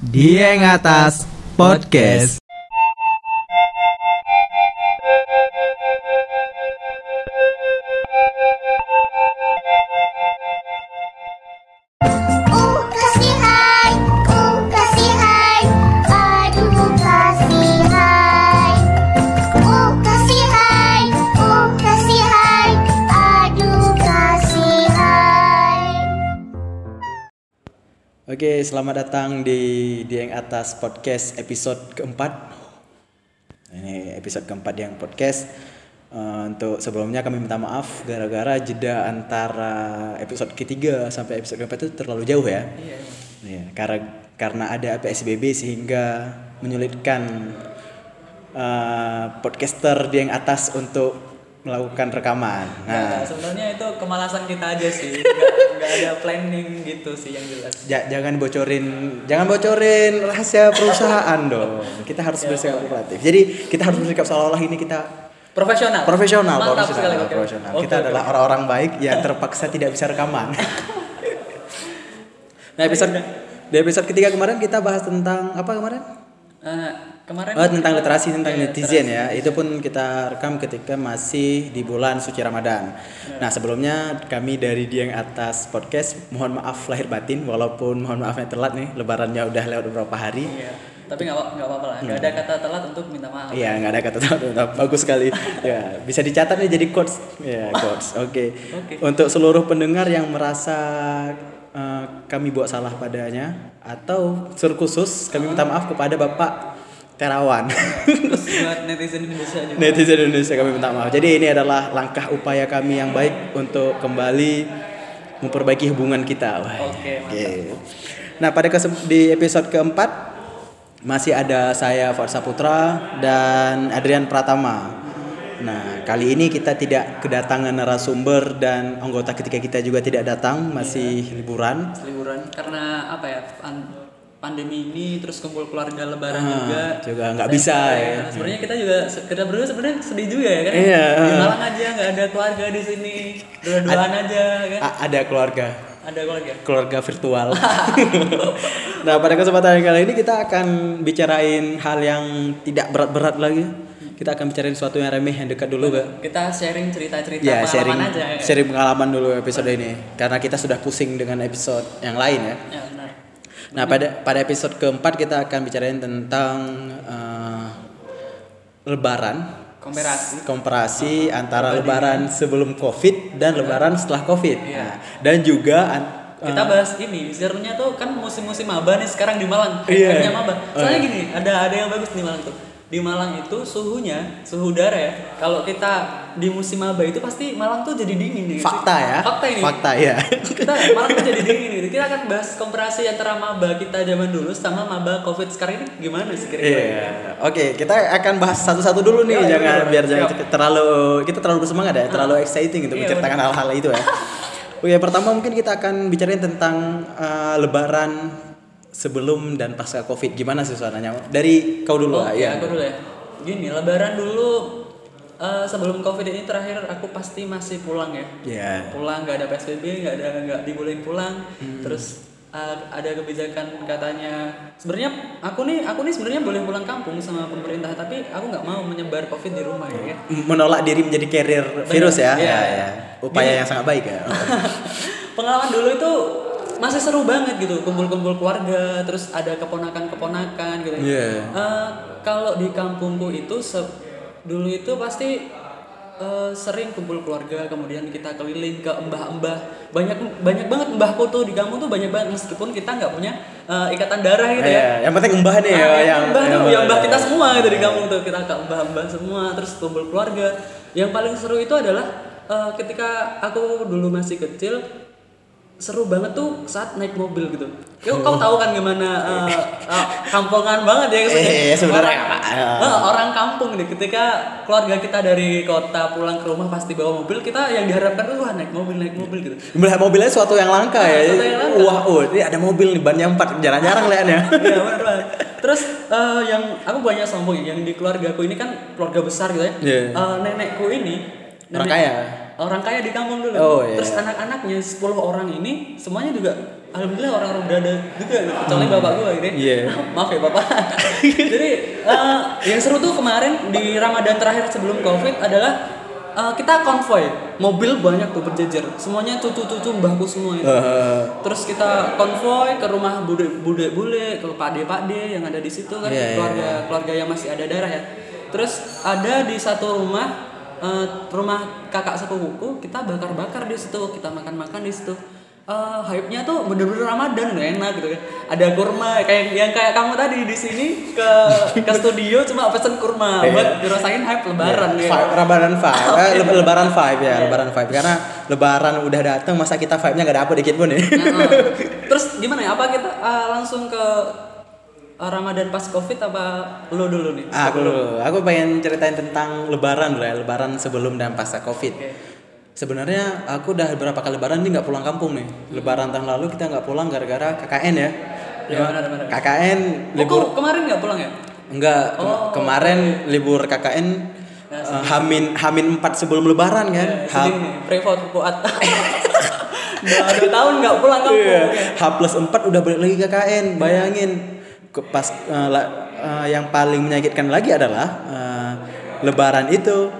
Dieng Atas Podcast. Oke, selamat datang di Dieng Atas Podcast episode keempat. Ini episode keempat Dieng Podcast. Eh, untuk sebelumnya kami minta maaf gara-gara jeda antara episode ketiga sampai episode keempat itu terlalu jauh ya. Iya. karena karena ada PSBB sehingga menyulitkan eh, podcaster Dieng Atas untuk melakukan rekaman. Nah, Nah, sebenarnya itu kemalasan kita aja sih, nggak, ada planning gitu sih yang jelas. Ja- jangan bocorin jangan bocorin rahasia perusahaan dong kita harus bersikap kooperatif jadi kita harus bersikap seolah-olah ini kita Profesional. profesional Mantap profesional, sekali, oke. profesional. Oke, kita oke. adalah orang-orang baik yang terpaksa tidak bisa rekaman nah episode di episode ketiga kemarin kita bahas tentang apa kemarin Eh, kemarin Oh, tentang literasi tentang Iya, netizen literasi. ya. Itu pun kita rekam ketika masih di bulan suci Ramadan. Iya. Nah, sebelumnya kami dari Dieng Atas Podcast mohon maaf lahir batin walaupun mohon maafnya telat nih lebarannya udah lewat beberapa hari. Iya. Tapi nggak apa- nggak apa-apa lah, nggak ada kata telat untuk minta maaf. Hmm. Iya, nggak ada kata telat. telat. Bagus sekali. ya, bisa dicatat nih jadi quotes. Ya, quotes. Oke. Oke. Untuk seluruh pendengar yang merasa eh, kami buat salah padanya atau terkhusus kami minta maaf kepada Bapak Terawan. Buat netizen Indonesia juga. netizen Indonesia kami minta maaf. Jadi ini adalah langkah upaya kami yang baik untuk kembali memperbaiki hubungan kita. Oke, mantap. Oke. Nah pada di episode keempat masih ada saya Farsa Putra dan Adrian Pratama. Nah kali ini kita tidak kedatangan narasumber dan anggota ketika kita juga tidak datang masih liburan. liburan karena apa ya pandemi ini terus kumpul keluarga lebaran Ah, juga juga nggak bisa ya. Nah, sebenarnya kita juga kita berdua sebenarnya sedih juga ya kan Iya, di ah. Malang aja nggak ada keluarga di sini dua-duaan aja kan ada keluarga. ada keluarga keluarga virtual. nah, pada kesempatan kali ini kita akan bicarain hal yang tidak berat-berat lagi. Kita akan bicarain sesuatu yang remeh yang dekat dulu, Kak. kita sharing cerita-cerita Ya, pengalaman sharing aja ya. sharing pengalaman dulu episode ini. Karena kita sudah pusing dengan episode yang lain ya. ya Nah, pada pada episode keempat kita akan bicarain tentang eh, lebaran komparasi komparasi antara lebaran sebelum Covid dan lebaran setelah Covid. Iya. Nah, dan juga an- kita bahas ini serunya tuh kan musim-musim maba nih sekarang di Malang Iya. Hype-nya maba soalnya Oh. gini ada ada yang bagus di Malang tuh di Malang itu suhunya suhu udara ya kalau kita di musim maba itu pasti Malang tuh jadi dingin nih fakta ya. fakta ini Fakta ya. kita Malang tuh jadi dingin gitu kita akan bahas komparasi antara maba kita zaman dulu sama maba covid sekarang ini gimana sih kira-kira Iya. Oke, kita akan bahas satu-satu dulu nih, Iya, iya, jangan iya, biar iya. jangan terlalu kita terlalu bersemangat ya, terlalu exciting untuk Iya, menceritakan hal-hal itu ya. Oke, pertama mungkin kita akan bicarain tentang eh, lebaran sebelum dan pasca Covid. Gimana sih suasananya? Dari kau dulu, Oke, ya. aku dulu ya. Gini, lebaran dulu eh, sebelum covid ini terakhir aku pasti masih pulang ya. Iya. Pulang nggak ada psbb, nggak ada nggak dibolehin pulang. Hmm. Terus eh, ada kebijakan katanya sebenarnya aku nih aku nih sebenarnya boleh pulang kampung sama pemerintah tapi aku nggak mau menyebar covid di rumah ya. Menolak diri menjadi carrier virus ya. Iya. Ya, ya. Upaya Gini. yang sangat baik ya. Pengalaman dulu itu masih seru banget gitu kumpul-kumpul keluarga terus ada keponakan-keponakan gitu. Iya. Eh, kalau di kampungku itu se- dulu itu pasti eh, sering kumpul keluarga kemudian kita keliling ke mbah-mbah banyak banyak banget mbahku tuh di kampung tuh banyak banget meskipun kita nggak punya eh, ikatan darah gitu ya. Iya, yang penting mbah nih ya, Nah, yang mbah tuh, yang mbah kita Iya. semua gitu di kampung tuh kita ke mbah-mbah semua terus kumpul keluarga. Yang paling seru itu adalah eh, ketika aku dulu masih kecil seru banget tuh saat naik mobil gitu. Kau, kau tahu kan gimana eh, eh, kampungan banget ya maksudnya. Eh, sebenarnya orang? Eh, orang kampung nih ketika keluarga kita dari kota pulang ke rumah pasti bawa mobil kita yang diharapkan tuh wah naik mobil naik mobil gitu. Melihat mobilnya suatu yang langka ya. Suatu yang langka. Wah, oh, ini ada mobil nih bannya empat, jarang-jarang lihatnya. Iya benar banget. Terus eh, yang aku banyak sombong ya, yang di keluarga aku ini kan keluarga besar gitu ya. Iya. Eh, nenekku ini Orang kaya? Orang kaya di kampung dulu. Oh, iya. Terus anak-anaknya 10 orang ini semuanya juga alhamdulillah orang-orang berada juga gitu. kecuali bapak gua gitu. Iya. Maaf ya bapak. Jadi eh, yang seru tuh kemarin di Ramadan terakhir sebelum Covid adalah eh, kita konvoy, mobil banyak tuh berjejer, semuanya cucu-cucu mbahku semua itu. Eh, Terus kita konvoy ke rumah bude-bude bule, ke pade-pade yang ada di situ kan, Iya, iya, keluarga keluarga yang masih ada darah ya. Terus ada di satu rumah eh, rumah kakak sepupuku, kita bakar-bakar di situ, kita makan-makan di situ. Eh, hype-nya tuh bener-bener Ramadan gak enak gitu kan. Ada kurma kayak yang kayak kamu tadi di sini ke ke studio cuma pesen kurma Iya. buat dirasain hype lebaran ya. vibe, lebaran vibe, Eh, le- lebaran vibe ya, lebaran vibe karena lebaran udah datang masa kita vibe-nya nggak dapet dikit pun ya. Nah, Terus gimana ya? Apa kita uh, langsung ke uh, Ramadan pas Covid apa lo dulu nih? Aku dulu. Aku pengen ceritain tentang lebaran dulu ya, lebaran sebelum dan pasca Covid. Oke. Sebenarnya aku udah beberapa kali lebaran nih nggak pulang kampung nih. Lebaran tahun lalu kita nggak pulang gara-gara KKN ya. Ya, benar, benar. KKN Oh, libur kok kemarin nggak pulang ya? enggak ke- Oh, kemarin libur KKN eh, Hamin Hamin 4 sebelum lebaran kan. Ya, H, sedih nih, Prevot Fuad. Dua, dua tahun nggak pulang kampung. iya, H plus 4 udah balik lagi KKN. Bayangin ke pas la- eh, yang paling menyakitkan lagi adalah eh, lebaran itu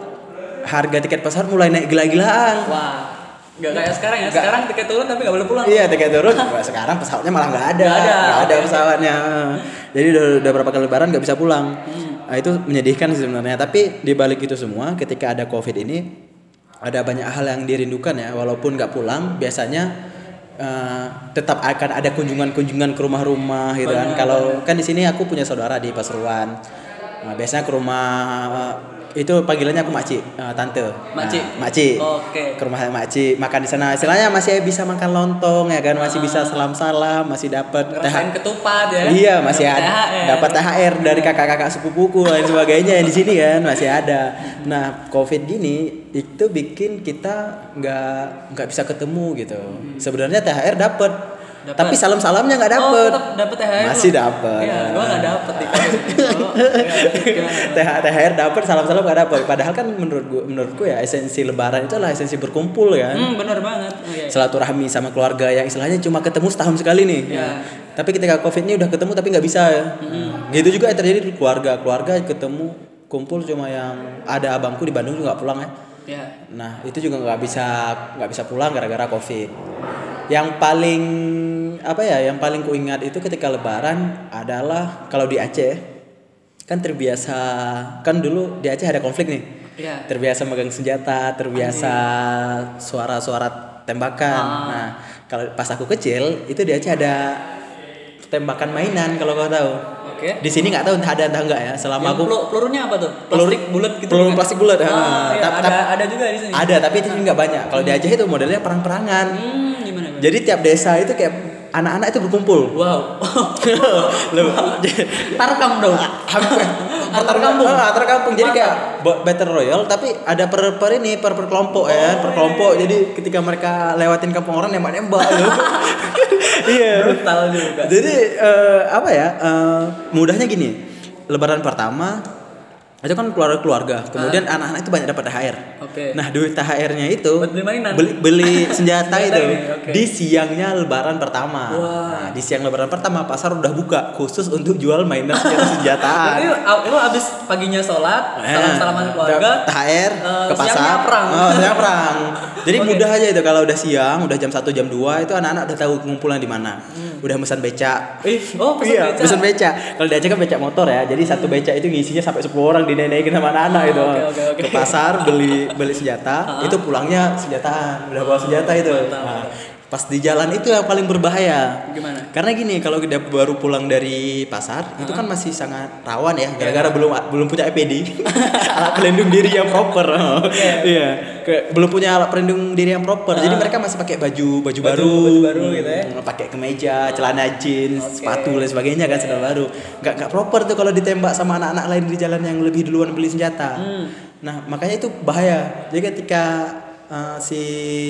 harga tiket pesawat mulai naik gila-gilaan. Wah, nggak kayak sekarang ya. Sekarang tiket turun tapi nggak boleh pulang. Iya tiket turun. Sekarang pesawatnya malah nggak ada. Nggak ada. Nggak ada pesawatnya. Jadi udah, udah berapa kali lebaran nggak bisa pulang. Hmm. Nah, itu menyedihkan sih sebenarnya. Tapi di balik itu semua, ketika ada covid ini, ada banyak hal yang dirindukan ya. Walaupun nggak pulang, biasanya eh, tetap akan ada kunjungan-kunjungan ke rumah-rumah gitu kan. Kalau kan di sini aku punya saudara di Pasuruan. Nah, biasanya ke rumah itu panggilannya aku makcik, eh, tante. Makcik? Nah, makcik Oke. ke rumah makcik makan di sana. Istilahnya masih bisa makan lontong ya kan? Masih bisa salam salam masih dapat Ngerasain ketupat ya. iya masih ada. Dapat THR dari kakak-kakak sepupuku dan sebagainya yang di sini kan? Masih ada. Nah covid gini itu bikin kita nggak nggak bisa ketemu gitu. Sebenarnya THR dapat Dapat. tapi salam salamnya nggak Oh, dapat tetap dapet THR. Masih dapet. Iya, gua nggak dapet. Oh, iya, gimana? THR dapat salam salam nggak dapat padahal kan menurut gua menurutku ya esensi lebaran itu adalah esensi berkumpul kan Hmm, bener banget. Oh, iya. silaturahmi sama keluarga yang istilahnya cuma ketemu setahun sekali nih. Iya. Tapi ketika covid ini udah ketemu tapi nggak bisa ya. Gitu juga yang terjadi di keluarga. Keluarga ketemu kumpul cuma yang ada abangku di Bandung juga pulang ya. Iya. Nah itu juga nggak bisa nggak bisa pulang gara-gara covid. Yang paling apa ya? Yang paling kuingat itu ketika Lebaran adalah kalau di Aceh kan terbiasa kan dulu di Aceh ada konflik nih Iya. terbiasa megang senjata, terbiasa suara-suara tembakan. Ah. Nah, kalau pas aku kecil itu di Aceh ada tembakan mainan kalau kau tahu. Oke. Di sini nggak tahu entah ada entah enggak ya. Selama Yang aku pelu- pelurunya apa tuh? Plastik bulat gitu. peluru kan? plastik bulat, Ah, ah. iya, Tap- ada ada juga di sini. ada tapi itu nggak banyak. Kalau di Aceh itu modelnya perang-perangan. Hmm, gimana? gimana? Jadi tiap desa itu kayak anak-anak itu berkumpul. wow. Lebih- Tarkam dong. hampir Antar kampung. Ah, antar kampung. Jadi kayak battle royale tapi ada per per ini per per kelompok ya, per kelompok. Jadi ketika mereka lewatin kampung orang nembak-nembak gitu. Iya. Brutal juga. Jadi eh, apa ya? eh, mudahnya gini. Lebaran pertama itu kan keluarga-keluarga. Kemudian anak-anak itu banyak dapat THR. Oke. Nah, duit THR-nya itu beli beli, beli senjata Senjata itu oke. di siangnya lebaran pertama. Wah. Nah, di siang lebaran pertama pasar udah buka khusus untuk jual mainan senjata-senjataan. Berarti a- lu abis paginya sholat, salam-salaman keluarga, THR eh, ke pasar. siangnya perang. Oh, siangnya perang. Jadi Oke. mudah aja itu kalau udah siang, udah jam 1 jam 2 itu anak-anak udah tahu ngumpulnya di mana. Udah pesan beca. Ih, oh pesan iya, beca. pesan beca. Kalau di Aceh kan beca motor ya. Jadi satu beca itu ngisinya sampai 10 orang dinaikin sama anak-anak itu. Oke, oke, oke. Ke pasar beli beli senjata, itu pulangnya senjataan. Udah bawa senjata itu. Mantap. Nah, pas di jalan itu yang paling berbahaya. Gimana? Karena gini, kalau kita baru pulang dari pasar, itu kan masih sangat rawan ya, gara-gara belum belum punya EPD, alat pelindung diri yang proper. Iya, Ke- belum punya alat pelindung diri yang proper. Jadi mereka masih pakai baju baju, baru, baju baru gitu ya. Hmm, pakai kemeja, celana jeans, sepatu dan sebagainya kan sudah baru. Nggak nggak proper tuh kalau ditembak sama anak-anak lain di jalan yang lebih duluan beli senjata. Hmm. Nah, makanya itu bahaya. Jadi ketika uh, si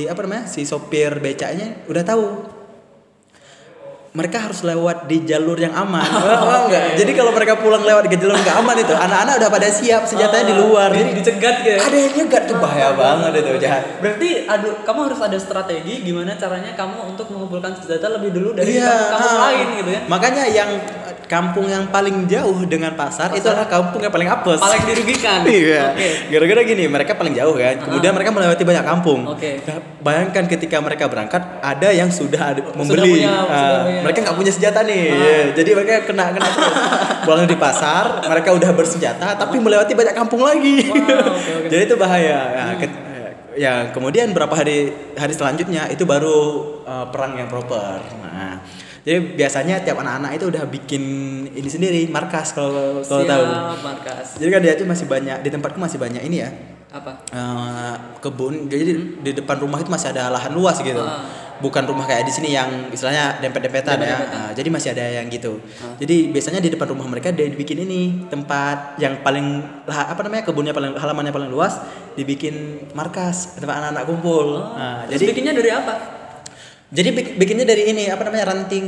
apa namanya? si sopir becaknya udah tahu mereka harus lewat di jalur yang aman. Paham nggak? Jadi kalau mereka pulang lewat di jalur nggak aman itu, anak-anak udah pada siap senjatanya di luar. Jadi dicegat gitu. ya? ada yang nyegat tuh bahaya banget itu jahat. Berarti aduh, kamu harus ada strategi gimana caranya kamu untuk mengumpulkan senjata lebih dulu dari Iya, kampung ah. lain gitu ya. Makanya yang kampung yang paling jauh dengan pasar, itu adalah kampung yang paling apes. Paling dirugikan. Iya. Oke. Gara-gara gini, mereka paling jauh kan. Kemudian mereka melewati banyak kampung. Oke. Nah, Bayangkan ketika mereka berangkat, ada yang sudah ada membeli. punya, Ah, sudah punya. mereka nggak punya senjata nih. Iya, Jadi mereka kena kena terus. Pulang di pasar, mereka udah bersenjata, tapi melewati banyak kampung lagi. Wow, oke, oke. Jadi itu bahaya. Nah, ke- ya kemudian berapa hari hari selanjutnya itu baru uh, perang yang proper. Nah, jadi biasanya tiap anak-anak itu udah bikin ini sendiri markas kalau kalau tahu. Markas. Jadi kan di Aceh masih banyak di tempatku masih banyak ini ya Apa? eh, kebun. Jadi di depan rumah itu masih ada lahan luas gitu. Ah. Bukan rumah kayak di sini yang istilahnya dempet-dempetan ya. Dempet-dempetan. Nah, jadi masih ada yang gitu. Jadi biasanya di depan rumah mereka dia dibikin ini tempat yang paling apa namanya kebunnya paling halamannya paling luas dibikin markas tempat anak-anak kumpul. Nah, Terus jadi bikinnya dari apa? Jadi bik- bikinnya dari ini apa namanya ranting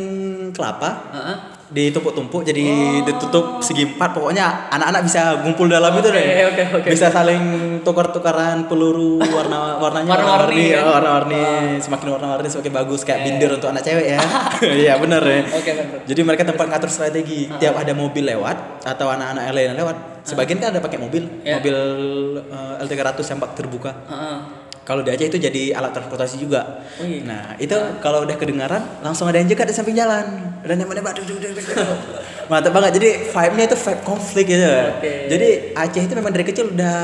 kelapa. Heeh. ditumpuk-tumpuk jadi ditutup segi empat. Pokoknya anak-anak bisa ngumpul dalam itu Oke, deh. Oke, oke. bisa saling tukar-tukaran peluru warna warnanya Warna-warni, warna-warni kan? oh, warna-warni. Semakin warna-warni semakin bagus. Kayak binder untuk anak cewek ya. Iya bener ya. Bener. jadi mereka tempat ngatur strategi. Tiap ada mobil lewat atau anak-anak lain lewat sebagian kan ada pakai mobil. Iya. mobil eh, L300 yang bak terbuka. Heeh. Kalau di Aceh itu jadi alat transportasi juga. Oh iya. Nah itu kalau udah kedengaran langsung ada yang jekat di samping jalan dan yang mana mantap banget. Jadi vibe-nya itu vibe konflik gitu. Oke. Jadi Aceh itu memang dari kecil udah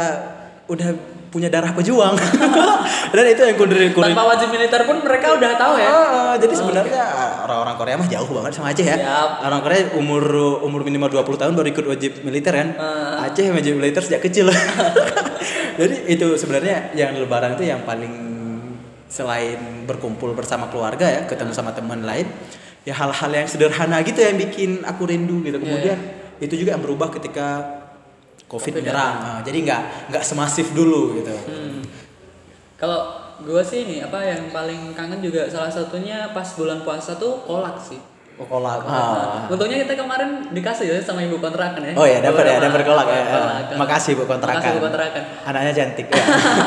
udah punya darah pejuang dan itu yang kurir kurir. Tanpa wajib militer pun mereka udah tahu ya. Ah, jadi sebenarnya orang-orang Korea mah jauh banget sama Aceh ya. Siap. Orang Korea umur umur minimal 20 tahun baru ikut wajib militer kan. Ah. Aceh wajib militer sejak kecil. jadi itu sebenarnya yang lebaran itu yang paling selain berkumpul bersama keluarga ya, ketemu sama teman lain, ya hal-hal yang sederhana gitu yang bikin aku rindu gitu. Kemudian itu juga yang berubah ketika Covid Covid menyerang. Ah, jadi nggak nggak semasif dulu gitu. Hmm. Kalau gue sih ini apa yang paling kangen juga salah satunya pas bulan puasa tuh kolak sih. Oh, kolak. Nah, untungnya kita kemarin dikasih ya sama ibu kontrakan ya. Oh ya dapat ya, dapat kolak ya. Kolak. Makasih Bu kontrakan. Makasih Bu kontrakan. Anaknya cantik ya.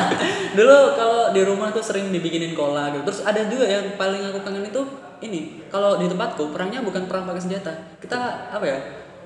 Dulu kalau di rumah tuh sering dibikinin kolak gitu. Terus ada juga yang paling aku kangen itu ini. Kalau di tempatku perangnya bukan perang pakai senjata. Kita apa ya?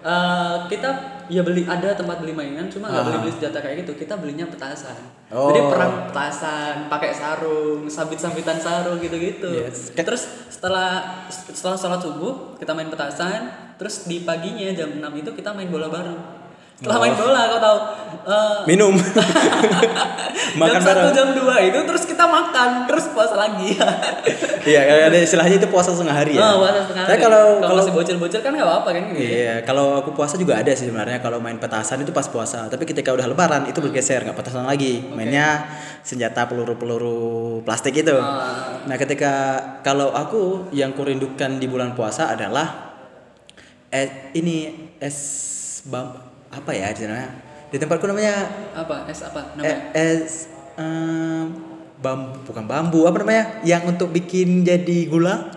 Eh, kita ya beli ada tempat beli mainan cuma nggak Ah. beli beli senjata kayak gitu kita belinya petasan Oh. jadi perang petasan pakai sarung sabit sabitan sarung gitu gitu Yes. terus setelah setelah sholat subuh kita main petasan terus di paginya jam 6 itu kita main bola bareng setelah Oh. main bola kau tahu eh, Minum. Makan jam satu jam dua itu terus kita makan terus puasa lagi Iya, ada istilahnya itu puasa setengah hari ya. oh puasa setengah hari. kalau kalau kalau masih bocil-bocil kan nggak apa-apa kan gitu ya. Iya, kalau aku puasa juga ada sih sebenarnya kalau main petasan itu pas puasa. Tapi ketika udah lebaran itu bergeser nggak petasan lagi. Mainnya senjata peluru-peluru plastik itu. Ah. Nah, ketika kalau aku yang kurindukan di bulan puasa adalah eh, ini es bam apa ya namanya? Di tempatku namanya apa es apa eh, namanya es em, bambu bukan bambu apa namanya? Yang untuk bikin jadi gula?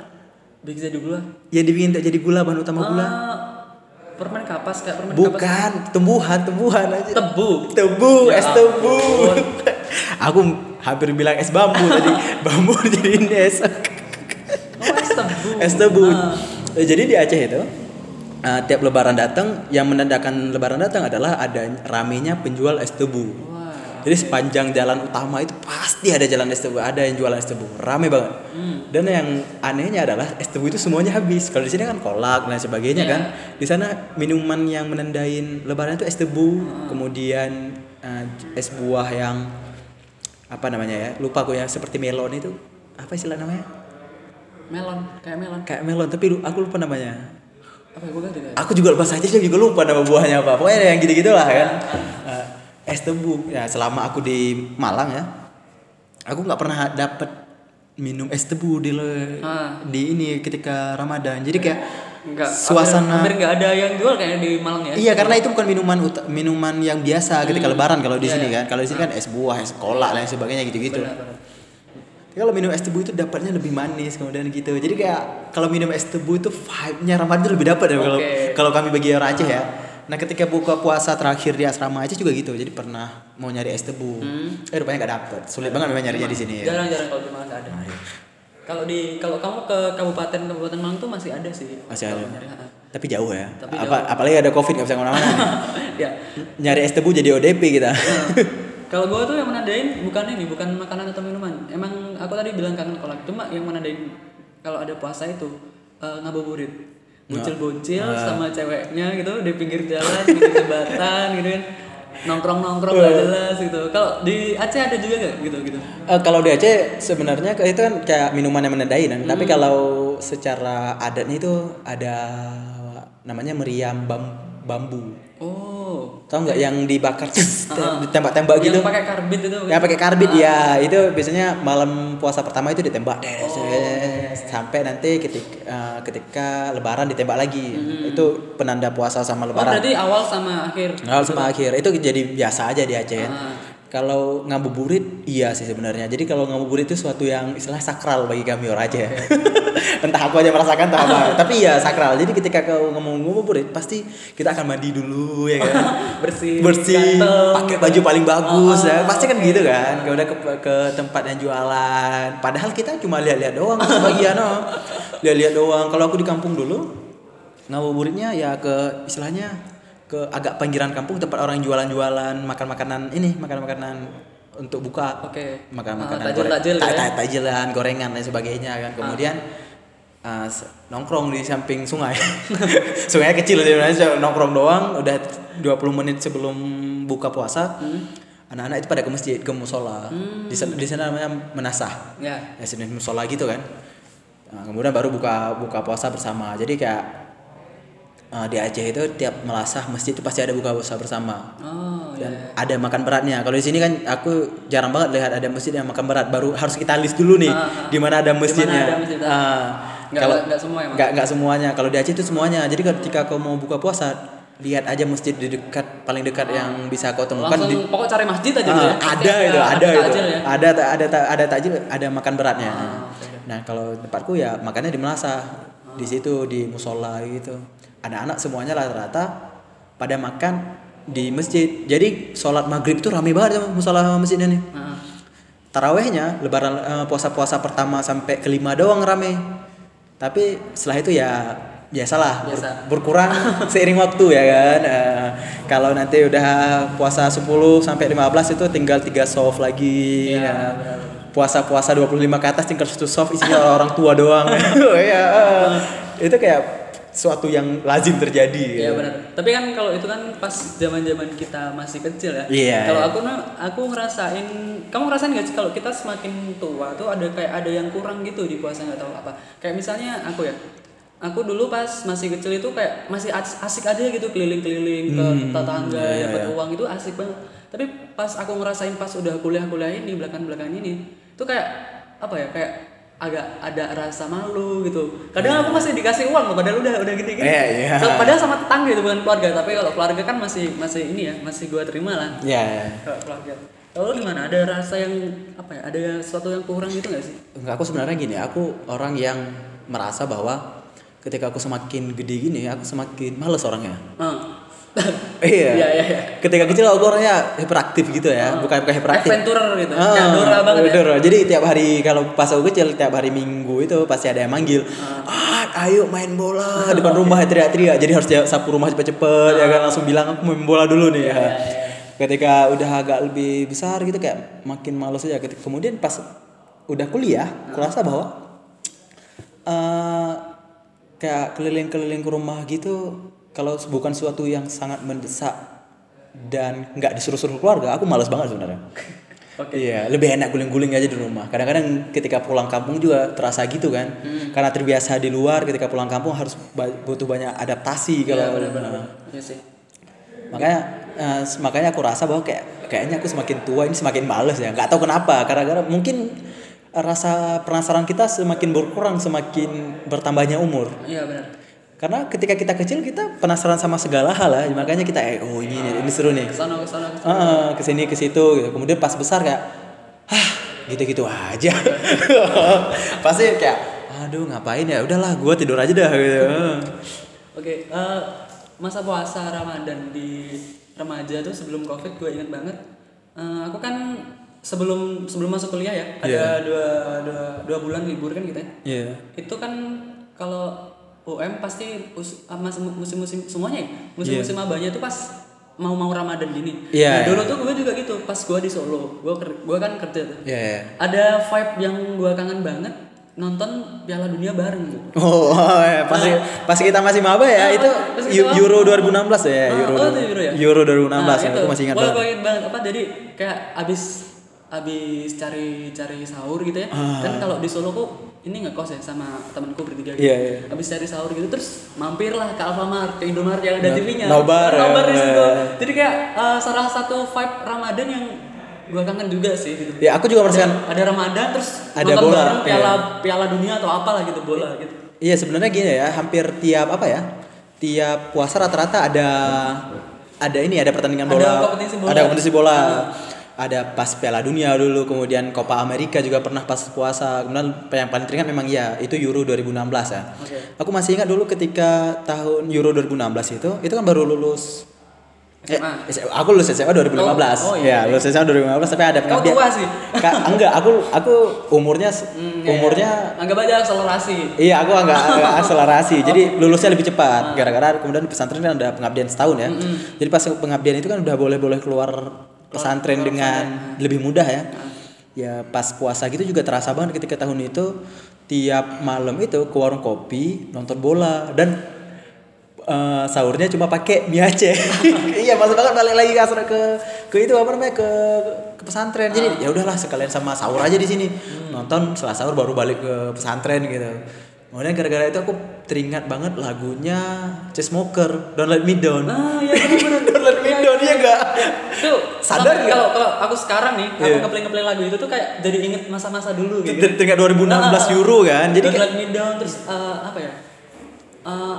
bisa dulu lah Yang dibikin untuk jadi gula bahan utama gula? Ah, permen kapas kayak permen kapas Bukan, tumbuhan, tumbuhan aja. tebu Tebu, Ya es tebu. Aku hampir bilang es bambu tadi. bambu jadi es. oh es tebu es tebu. Ah. Eh, Jadi di Aceh itu eh, tiap lebaran datang yang menandakan lebaran datang adalah ada ramenya penjual es tebu. wah Jadi sepanjang jalan utama itu pasti ada jalan es tebu, ada yang jualan es tebu, rame banget. Hmm. Dan yang anehnya adalah es tebu itu semuanya habis. Kalau di sini kan kolak dan sebagainya Iya. kan. Di sana minuman yang menandain lebaran itu es tebu, Hmm. kemudian eh, es buah yang apa namanya ya? Lupa aku ya, seperti melon itu. Apa istilah namanya? melon kayak melon Kayak melon, tapi aku lupa namanya. Apa gue ganti Aku juga lupa saja juga lupa nama buahnya apa. Pokoknya yang gitu-gitu lah kan. Eh, es tebu. Ya selama aku di Malang ya, aku nggak pernah dapat minum es tebu di le- Ah. di ini ketika Ramadan. Jadi kayak Enggak, suasana hampir nggak ada yang jual kayaknya di Malang ya Iya karena itu bukan minuman minuman yang biasa ketika lebaran kalau di Iya, sini iya. kan. Kalau di sini kan es buah, es kolak dan sebagainya gitu-gitu. Benar, benar. Kalau minum es tebu itu dapatnya lebih manis kemudian gitu jadi kayak kalau minum es tebu itu vibe-nya Ramadan itu lebih dapat ya kalau Oke. kalau kami bagi orang Aceh ya nah ketika buka puasa terakhir di asrama Aceh juga gitu jadi pernah mau nyari es tebu eh rupanya nggak dapet sulit banget memang nyarinya di sini ya Jarang-jarang kalau di Malang ada. Nah, iya. Kalau di kalau kamu ke kabupaten kabupaten Malang tuh masih ada sih. Masih ada. Nyari, tapi jauh ya Tapi apa apalagi ada covid nggak bisa ke mana-mana ya. nyari es tebu jadi ODP kita Nah, kalau gua tuh yang menandain bukan ini, bukan makanan atau minuman. Emang aku tadi bilang kangen kolak, cuma yang menandain kalau ada puasa itu eh, ngabuburit. Bocil-bocil Nah. sama ceweknya gitu di pinggir jalan, di pinggir jembatan gitu kan. Nongkrong-nongkrong gak jelas gitu. Kalau di Aceh ada juga gak gitu gitu? Eh, kalau di Aceh sebenarnya itu kan kayak minuman yang menandai kan. Tapi Hmm. kalau secara adatnya itu ada namanya meriam bam- bambu. Oh. Tahu nggak yang dibakar ditembak-tembak gitu? Yang pakai karbit itu. Ya pakai karbit Ah. ya. Itu biasanya malam puasa pertama itu ditembak deh. Oh. Sampai nanti ketika eh, ketika lebaran ditembak lagi. Itu penanda puasa sama Hmm. Oh, lebaran. berarti awal sama akhir. Awal sama akhir itu jadi biasa aja di Aceh. Ah. Kalau ngabuburit iya sih sebenarnya. Jadi kalau ngabuburit itu suatu yang istilah sakral bagi kami orang Aceh. Entah aku aja merasakan entah apa. Tapi ya sakral. Jadi ketika kau ngomong ngabuburit pasti kita akan mandi dulu ya kan. Bersih. Bersih, pakai baju paling bagus Ah, ya. Pasti kan oke. gitu kan. Kalau udah ke, ke tempat yang jualan. Padahal kita cuma lihat-lihat doang sebagian oh. Lihat-lihat doang. Kalau aku di kampung dulu ngabuburitnya ya ke istilahnya ke agak pinggiran kampung tempat orang jualan-jualan makan makanan ini makan makanan untuk buka. Oke. makan Ah, makanan tajil-tajil goreng- ya. ta- ta- tajilan gorengan dan sebagainya kan. Kemudian uh, s- nongkrong di samping sungai. Sungainya kecil sebenarnya nongkrong doang. Udah 20 menit sebelum buka puasa anak-anak itu pada ke masjid ke musola. Di sana di sana namanya menasah. Ya. ya sejenis musola gitu kan. Nah, kemudian baru buka buka puasa bersama. Jadi kayak uh, di Aceh itu tiap melasah masjid itu pasti ada buka puasa bersama Oh, ya. dan ada makan beratnya kalau di sini kan aku jarang banget lihat ada masjid yang makan berat baru harus kita list dulu nih ah. di mana ada masjidnya ada masjid. Ah, Nggak- kalau nggak semua emang? nggak nggak semuanya kalau di Aceh itu semuanya jadi ketika kau mau buka puasa lihat aja masjid di dekat paling dekat yang bisa kau temukan Langsung di pokok cari masjid aja Ah, dulu ya. ada Pasti itu ada itu ya. ada ta- ada ta- ada takjil ada makan beratnya oke. nah kalau tempatku ya makannya di Melasa di situ di musola gitu anak-anak semuanya rata-rata pada makan di masjid. Jadi sholat maghrib tuh rame banget sama musola masjidnya nih. Tarawehnya lebaran eh, puasa-puasa pertama sampai kelima doang rame. Tapi setelah itu ya biasalah ber- Biasa. berkurang seiring waktu ya kan. Eh, kalau nanti udah puasa 10 sampai 15 itu tinggal tiga soft lagi Iya, ya. benar. puasa-puasa 25 ke atas tinggal satu soft isinya orang tua doang. Ya itu kayak suatu yang lazim terjadi Iya benar. Tapi kan kalau itu kan pas zaman-zaman kita masih kecil ya. Iya, Kalau iya. aku aku ngerasain, kamu ngerasain gak sih kalau kita semakin tua tuh ada kayak ada yang kurang gitu di puasa nggak tahu apa. Kayak misalnya aku ya. Aku dulu pas masih kecil itu kayak masih as- asik aja gitu keliling-keliling ke Hmm, tetangga iya, dapat iya. uang itu asik banget. Tapi pas aku ngerasain pas udah kuliah-kuliah ini belakang-belakang ini, itu kayak apa ya kayak agak ada rasa malu gitu. Kadang aku masih dikasih uang loh, padahal udah udah gini-gini. Iya, iya. So, padahal sama tetangga itu bukan keluarga, tapi kalau keluarga kan masih masih ini ya, masih gua terima lah ya, ya. kalau keluarga. Kalau gimana? Ada rasa yang apa ya? Ada sesuatu yang kurang gitu gak sih? Enggak, aku sebenarnya gini, aku orang yang merasa bahwa ketika aku semakin gede gini, aku semakin males orangnya. Ah. iya. Iya, iya, iya. Ketika kecil aku orangnya hiperaktif gitu ya, bukan bukan hiperaktif. Adventurer gitu. Ah, Kayak Dora banget ya. Dora. Jadi tiap hari kalau pas aku kecil, tiap hari Minggu itu pasti ada yang manggil. Ah, ayo main bola depan rumah teriak-teriak. Jadi harus sapu rumah cepet-cepet ya kan langsung bilang aku main bola dulu nih ya. Ketika udah agak lebih besar gitu kayak makin males aja. Ketika- Kemudian pas udah kuliah, aku rasa bahwa eh kayak keliling-keliling ke rumah gitu kalau bukan suatu yang sangat mendesak dan nggak disuruh-suruh keluarga aku malas banget sebenarnya Oke. iya lebih enak guling-guling aja di rumah kadang-kadang ketika pulang kampung juga terasa gitu kan Hmm. karena terbiasa di luar ketika pulang kampung harus ba- butuh banyak adaptasi Iya, kalau benar-benar. Nah, Iya sih. makanya eh, makanya aku rasa bahwa kayak kayaknya aku semakin tua ini semakin males ya nggak tahu kenapa karena mungkin rasa penasaran kita semakin berkurang semakin bertambahnya umur Iya benar. Karena ketika kita kecil kita penasaran sama segala hal lah makanya kita eh oh ini ini seru nih Ke sana ke sana ke sana. ah ke sini ke situ gitu kemudian pas besar kayak ah gitu-gitu aja pasti kayak aduh ngapain ya udahlah gue tidur aja dah gitu Oke, eh, masa puasa Ramadan di remaja tuh sebelum Covid gue inget banget. Eh, aku kan sebelum sebelum masuk kuliah ya, ada Iya. dua, dua, dua bulan libur kan kita. Iya. Itu kan kalau UM pasti us- mas- musim-musim semuanya ya, musim-musim mabanya itu pas mau-mau Ramadan gini. Iya, Nah, dulu iya. tuh gue juga gitu, pas gue di Solo, gue ker- gue kan kerja tuh. Iya. iya. Ada vibe yang gue kangen banget nonton Piala Dunia bareng gitu. Oh, ya, pas pas kita masih maba ya Ah, itu. Euro 2016 ya, Ah, Euro. oh, itu Euro ya? Euro 2016 Nah, ya, itu. aku masih ingat Gua- banget. banget apa jadi kayak abis abis cari cari sahur gitu ya. Ah. Kan kalau di Solo kok ini ngekos ya sama temanku bertiga gitu. Iya, iya. Abis cari sahur gitu terus mampirlah ke Alfamart, ke Indomaret yang ada TV-nya. nobar ya. Nobar di situ. Jadi kayak eh, salah satu vibe Ramadan yang gua kangen juga sih gitu. Ya aku juga merasakan Ada, ada Ramadan terus Ada nonton bola, bareng Piala iya. Piala Dunia atau apalah gitu bola gitu. Iya sebenarnya gini ya, hampir tiap apa ya? Tiap puasa rata-rata ada ada ini ada pertandingan Ada bola. kompetisi bola. Ada kompetisi bola. Ada pas Piala Dunia dulu, kemudian Copa America juga pernah pas puasa. Kemudian yang paling teringat memang ya itu Euro 2016 ya. Oke. Aku masih ingat dulu ketika tahun Euro 2016 itu, itu kan baru lulus SMA. Eh, aku lulus SMA 2015. Oh, oh, iya, ya, lulus SMA 2015 tapi ada Kau tua sih. Ka- enggak, aku aku umurnya Hmm, iya, umurnya iya. anggap aja akselerasi. Iya, aku agak, agak akselerasi. Jadi lulusnya lebih cepat. Gara-gara kemudian di pesantren kan ada pengabdian setahun ya. Jadi pas pengabdian itu kan udah boleh-boleh keluar pesantren dengan lebih mudah ya. Ya pas puasa gitu juga terasa banget ketika tahun itu tiap malam itu ke warung kopi nonton bola dan eh, sahurnya cuma pakai mie Aceh. iya, masuk banget balik lagi ke ke ke itu apa namanya ke ke pesantren. Jadi ya udahlah sekalian sama sahur aja di sini. Nonton setelah sahur baru balik ke pesantren gitu. Kemudian gara-gara itu aku teringat banget lagunya Chainsmoker, Don't Let Me Down. Ah, iya benar-benar. Don't Let Me Down iya enggak? Tuh, Sadar nggak? kalau kalau aku sekarang nih, aku Iya. ngeplay-ngeplay lagu itu tuh kayak jadi inget masa-masa dulu gitu. Teringat 2016 Euro kan. Jadi kayak- let me down terus eh, apa ya? Eh,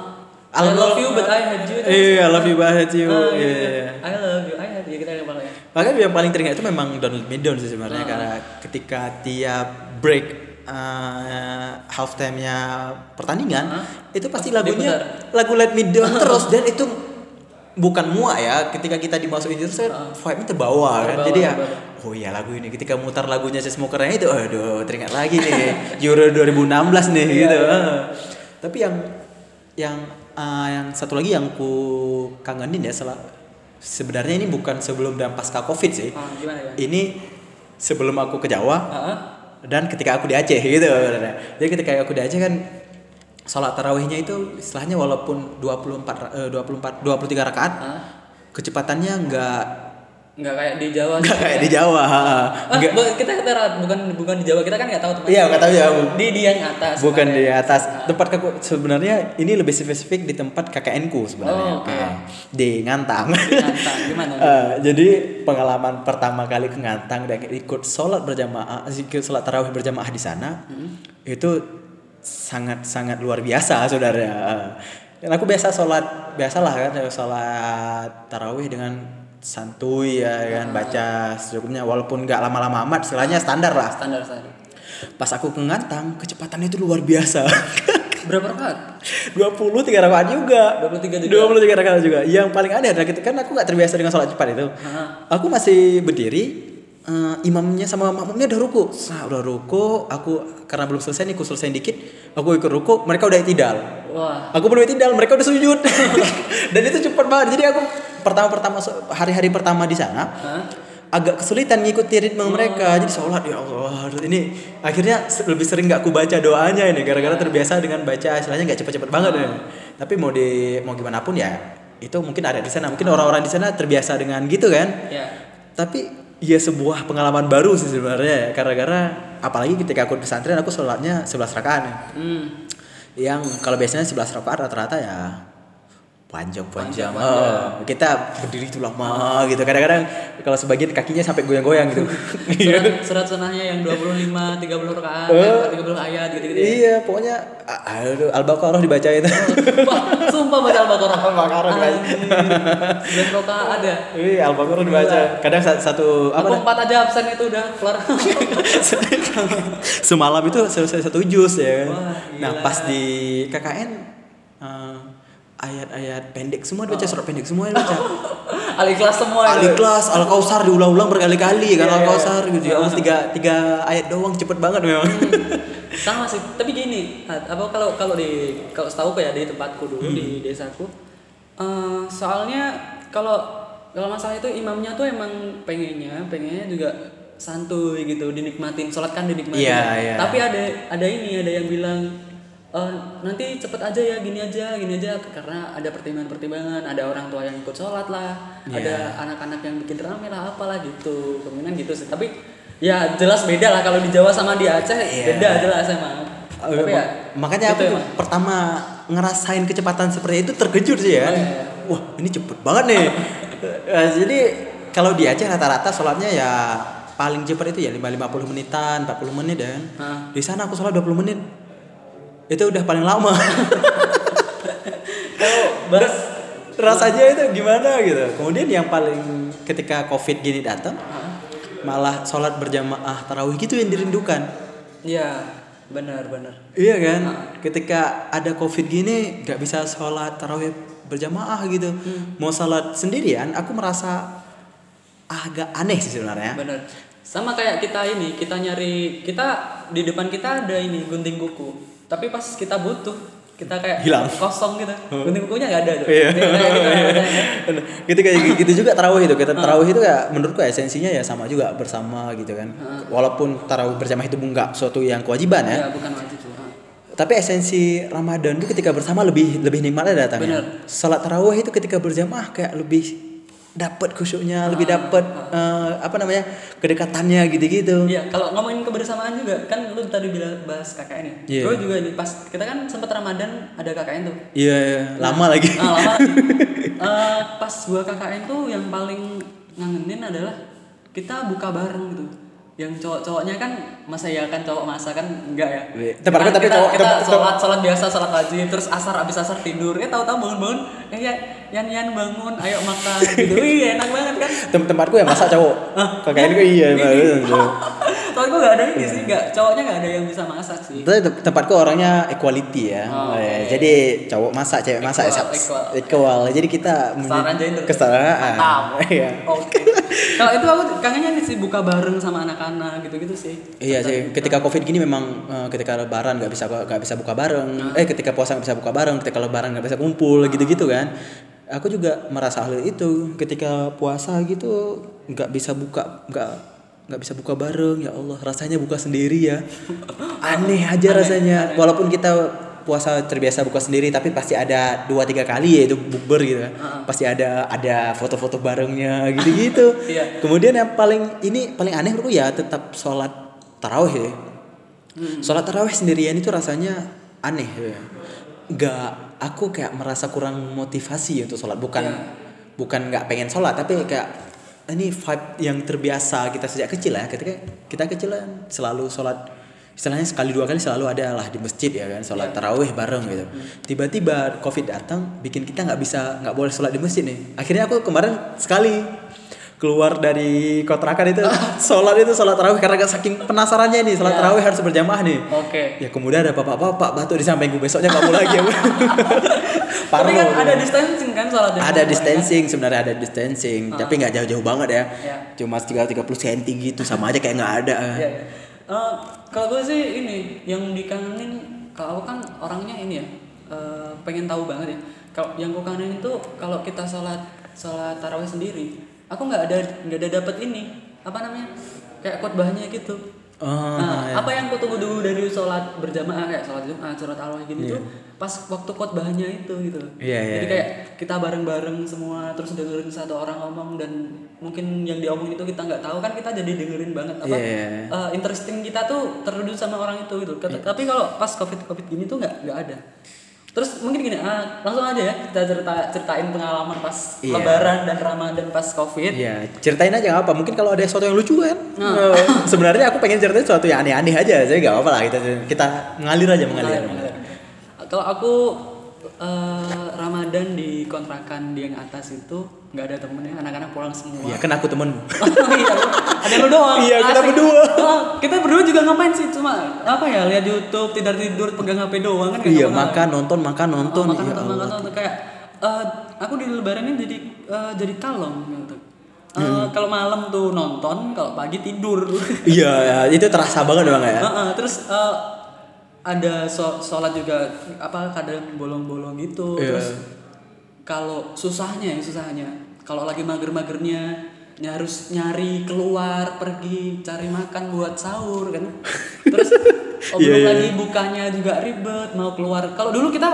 I love you but I had you. Iya, I love you but I had you. Ah, Iya, iya, iya. I love you, I had you kita yang paling ya. Makanya yang paling teringat itu memang Me Down sih sebenarnya karena ketika tiap break uh, half time-nya pertandingan Hah? itu pasti Pas lagunya lagu Let Me Down terus dan itu bukan muak ya ketika kita dimasukin itu saya Ah. vibe-nya terbawa kan Terbawa, jadi ya terbawa. oh iya lagu ini ketika mutar lagunya Smokernya itu aduh teringat lagi nih Euro 2016 nih Iya, gitu iya. tapi yang yang uh, yang satu lagi yang ku kangenin ya setelah sebenarnya ini bukan sebelum dan pasca covid sih Ah, gimana ya? ini sebelum aku ke Jawa Ah, dan ketika aku di Aceh gitu jadi ketika aku di Aceh kan sholat tarawihnya itu istilahnya walaupun 24 eh, 24 23 rakaat ah. kecepatannya enggak Nggak kayak di Jawa. enggak kayak di Jawa Ah, enggak bu- kita kita bukan bukan di Jawa kita kan nggak tahu tempat. Iya, nggak tahu ya. Di di yang atas. bukan di atas Ah. tempat aku sebenarnya ini lebih spesifik di tempat KKN ku sebenarnya Oh, oke. Ah, di Ngantang Ngantang, gimana? Eh, jadi pengalaman pertama kali ke Ngantang dan ikut sholat berjamaah ikut sholat tarawih berjamaah di sana Hmm. itu sangat sangat luar biasa saudara Eh, dan aku biasa sholat biasalah kan sholat tarawih dengan santuy ya kan Ah. baca secukupnya walaupun nggak lama-lama amat istilahnya standar lah standar standar. pas aku Ngantang kecepatannya itu luar biasa Berapa rakaat? 23 rakaat juga 23 juga. 23 rakaat juga yang paling aneh adalah kan aku nggak terbiasa dengan sholat cepat itu aku masih berdiri eh, imamnya sama makmumnya udah ruku. Nah, udah ruku. Aku karena belum selesai nih aku selesai dikit. Aku ikut ruku mereka udah itidal Wah. aku belum itidal mereka udah sujud. Dan itu cepat banget. Jadi aku pertama-pertama hari-hari pertama di sana Hah? agak kesulitan ngikuti ritme mereka. Jadi sholat ya Allah ini. Akhirnya lebih sering nggak aku baca doanya ini. Gara-gara terbiasa dengan baca istilahnya nggak cepet-cepet banget ya. tapi mau di mau gimana pun ya itu mungkin ada di sana. Mungkin orang-orang di sana terbiasa dengan gitu kan. Ya. tapi ya sebuah pengalaman baru sih sebenarnya ya gara-gara apalagi ketika aku di pesantren aku sholatnya 11 rakaat nih. Hmm. yang kalau biasanya 11 rakaat rata-rata ya panjang-panjang. Panjang-panjang. Oh, kita berdiri itu lama gitu. Kadang-kadang kalau sebagian kakinya sampai goyang-goyang gitu. Surat, surat sunahnya yang 25, 30 rakaat, Eh. 30 ayat gitu-gitu. ya. iya, pokoknya a- aduh Al-Baqarah dibaca itu. Wah, sumpah baca Al-Baqarah. Al-Baqarah dibaca. Anjir, 9 rakaat ya. Iya, Al-Baqarah dibaca. Kadang sa- satu apa Aku empat aja absen itu udah kelar. semalam itu selesai satu juz ya. Wah, nah, pas di KKN eh, ayat-ayat pendek semua dibaca, Oh. surat pendek semua dibaca. Al-Ikhlas semua Ali itu. kelas Al Kausar diulang-ulang berkali-kali kan Iya, Al iya. Kausar gitu ya. Allah tiga tiga ayat doang cepet banget memang. sama sih tapi gini apa kalau kalau di kalau setahu ya di tempatku dulu Hmm. di desaku eh, soalnya kalau kalau masalah itu imamnya tuh emang pengennya pengennya juga santuy gitu dinikmatin sholat kan dinikmatin Iya, iya. tapi ada ada ini ada yang bilang "Eh, nanti cepet aja ya gini aja gini aja karena ada pertimbangan-pertimbangan ada orang tua yang ikut sholat lah Iya. ada anak-anak yang bikin rame lah apalah gitu kemungkinan gitu sih tapi ya jelas beda lah kalau di Jawa sama di Aceh Iya. beda jelas emang tapi ya Makanya aku gitu tuh emang. pertama ngerasain kecepatan seperti itu terkejut sih ya. Oh, iya. Wah ini cepet banget nih. Eh, Jadi kalau di Aceh rata-rata sholatnya ya paling cepat itu ya 5 50 menitan, 40 menit dan Hah. di sana aku sholat 20 menit. Itu udah paling lama. kalau bahas rasanya itu gimana gitu. Kemudian yang paling ketika covid gini datang malah sholat berjamaah tarawih gitu yang dirindukan. Ya benar benar. Iya kan? Ketika ada covid gini nggak bisa sholat tarawih berjamaah gitu. Mau sholat sendirian aku merasa agak aneh sih sebenarnya. Benar. Sama kayak kita ini kita nyari kita di depan kita ada ini gunting kuku tapi pas kita butuh kita kayak Hilang. kosong gitu gunting kukunya nggak ada tuh Iya. Jadi kayak ya. gitu kayak gitu juga tarawih itu kita tarawih itu ya menurutku esensinya ya sama juga bersama gitu kan walaupun tarawih berjamaah itu enggak suatu yang kewajiban ya ya bukan wajib. Tapi esensi Ramadan itu ketika bersama lebih lebih nikmatnya datangnya. Salat tarawih itu ketika berjamaah kayak lebih dapat khusyuknya, lebih Ah, dapat eh, apa namanya kedekatannya gitu-gitu. Iya, kalau ngomongin kebersamaan juga kan lu tadi bilang bahas KKN ya. Iya. Gue juga ini pas kita kan sempat Ramadan ada KKN tuh. Iya, iya. lama lagi. Ah, lama lagi. Eh, pas gua KKN tuh yang paling ngangenin adalah kita buka bareng gitu. Yang cowok-cowoknya kan masa ya kan cowok masa kan enggak ya. Iya. Kan tapi kita, cowok- kita tempat- sholat sholat biasa sholat wajib terus asar abis asar tidur ya tahu-tahu bangun-bangun eh ya yan yan bangun ayo makan gitu. Wih enak banget kan. Tem tempatku ya masa cowok. Kakaknya gue iya. Soalnya gue gak ada ini sih, gak, cowoknya gak ada yang bisa masak sih. Itu tem- tempatku orangnya equality ya. Oh, Eh, oke. Jadi cowok masak, cewek masak Equal, equal, equal. Jadi kita Kesetaraan gender. Kesetaraan. Mantap. Iya. Oke. Kalau itu aku kangennya nih sih buka bareng sama anak-anak gitu-gitu sih. Iya sih, ketika covid gini memang eh, ketika lebaran nggak bisa nggak bisa buka bareng, eh ketika puasa nggak bisa buka bareng, ketika lebaran nggak bisa kumpul gitu-gitu kan. Aku juga merasa hal itu ketika puasa gitu nggak bisa buka nggak nggak bisa buka bareng ya Allah rasanya buka sendiri ya. Aneh aja rasanya. walaupun kita puasa terbiasa buka sendiri tapi pasti ada dua tiga kali ya itu bukber gitu kan. Pasti ada ada foto-foto barengnya gitu-gitu. Iya. kemudian yang paling ini paling aneh menurutku ya tetap sholat tarawih ya. Sholat tarawih sendirian itu rasanya aneh ya. nggak aku kayak merasa kurang motivasi untuk sholat. Bukan Iya. bukan nggak pengen sholat tapi kayak ini vibe yang terbiasa kita sejak kecil ya. Ketika kita kecil kan selalu sholat istilahnya sekali dua kali selalu ada lah di masjid ya kan sholat tarawih bareng gitu. Tiba-tiba covid datang bikin kita nggak bisa nggak boleh sholat di masjid nih. Akhirnya aku kemarin sekali keluar dari kontrakan itu sholat itu sholat tarawih karena saking penasarannya nih sholat Ya. tarawih harus berjamaah nih. Oke. ya kemudian ada bapak-bapak batuk di sampingku besoknya nggak mau lagi Tapi kan ada distancing kan sholatnya. ada distancing sebenarnya ada distancing Ah. tapi nggak jauh-jauh banget ya Ya. cuma tinggal 30 cm gitu sama aja kayak nggak ada Iya, iya. Eh, kalau gue sih ini yang dikangenin kalau aku kan orangnya ini ya eh, pengen tahu banget ya. Kalau yang gue kangenin itu kalau kita sholat sholat tarawih sendiri, aku nggak ada nggak ada dapat ini apa namanya kayak khotbahnya gitu. Oh, nah, iya. apa yang ku tunggu dulu dari sholat berjamaah kayak sholat jumat, sholat tarawih gitu tuh pas waktu khotbahnya itu gitu. Iya, iya, Jadi iya. kayak kita bareng-bareng semua terus dengerin satu orang ngomong dan mungkin yang diomongin itu kita nggak tahu kan kita jadi dengerin banget apa Iya, iya. eh, interesting kita tuh tertuju sama orang itu gitu. Ket- Tapi kalau pas covid covid gini tuh nggak nggak ada. Terus mungkin gini, ah, langsung aja ya kita cerita ceritain pengalaman pas Iya. Lebaran dan Ramadan pas Covid. Iya, ceritain aja nggak apa. Mungkin kalau ada sesuatu yang lucu kan. Nah. Sebenarnya aku pengen ceritain sesuatu yang aneh-aneh aja. Jadi nggak apa-apa lah kita kita ngalir aja mengalir. Mengalir, mengalir. Kalau aku eh, Ramadan di kontrakan di yang atas itu nggak ada temennya, anak-anak pulang semua. Iya, kan aku temenmu. Oh, iya, ada lu doang. Iya, kita berdua. Oh, kita berdua juga ngapain sih? Cuma apa ya? Lihat YouTube, tidur tidur, pegang HP doang kan? Iya, makan, nonton, makan, nonton. Oh, makan, Ya nonton, makan, nonton. kayak eh, aku di Lebaran ini jadi eh, jadi kalong gitu. Eh, Hmm. Kalau malam tuh nonton, kalau pagi tidur. Iya, ya, itu terasa banget bang ya. Heeh, terus eh, ada so- sholat juga apa kadang bolong-bolong gitu. Iya. Terus kalau susahnya ya susahnya kalau lagi mager-magernya ya harus nyari keluar pergi cari makan buat sahur kan terus oh, Iya, belum iya. lagi bukanya juga ribet mau keluar kalau dulu kita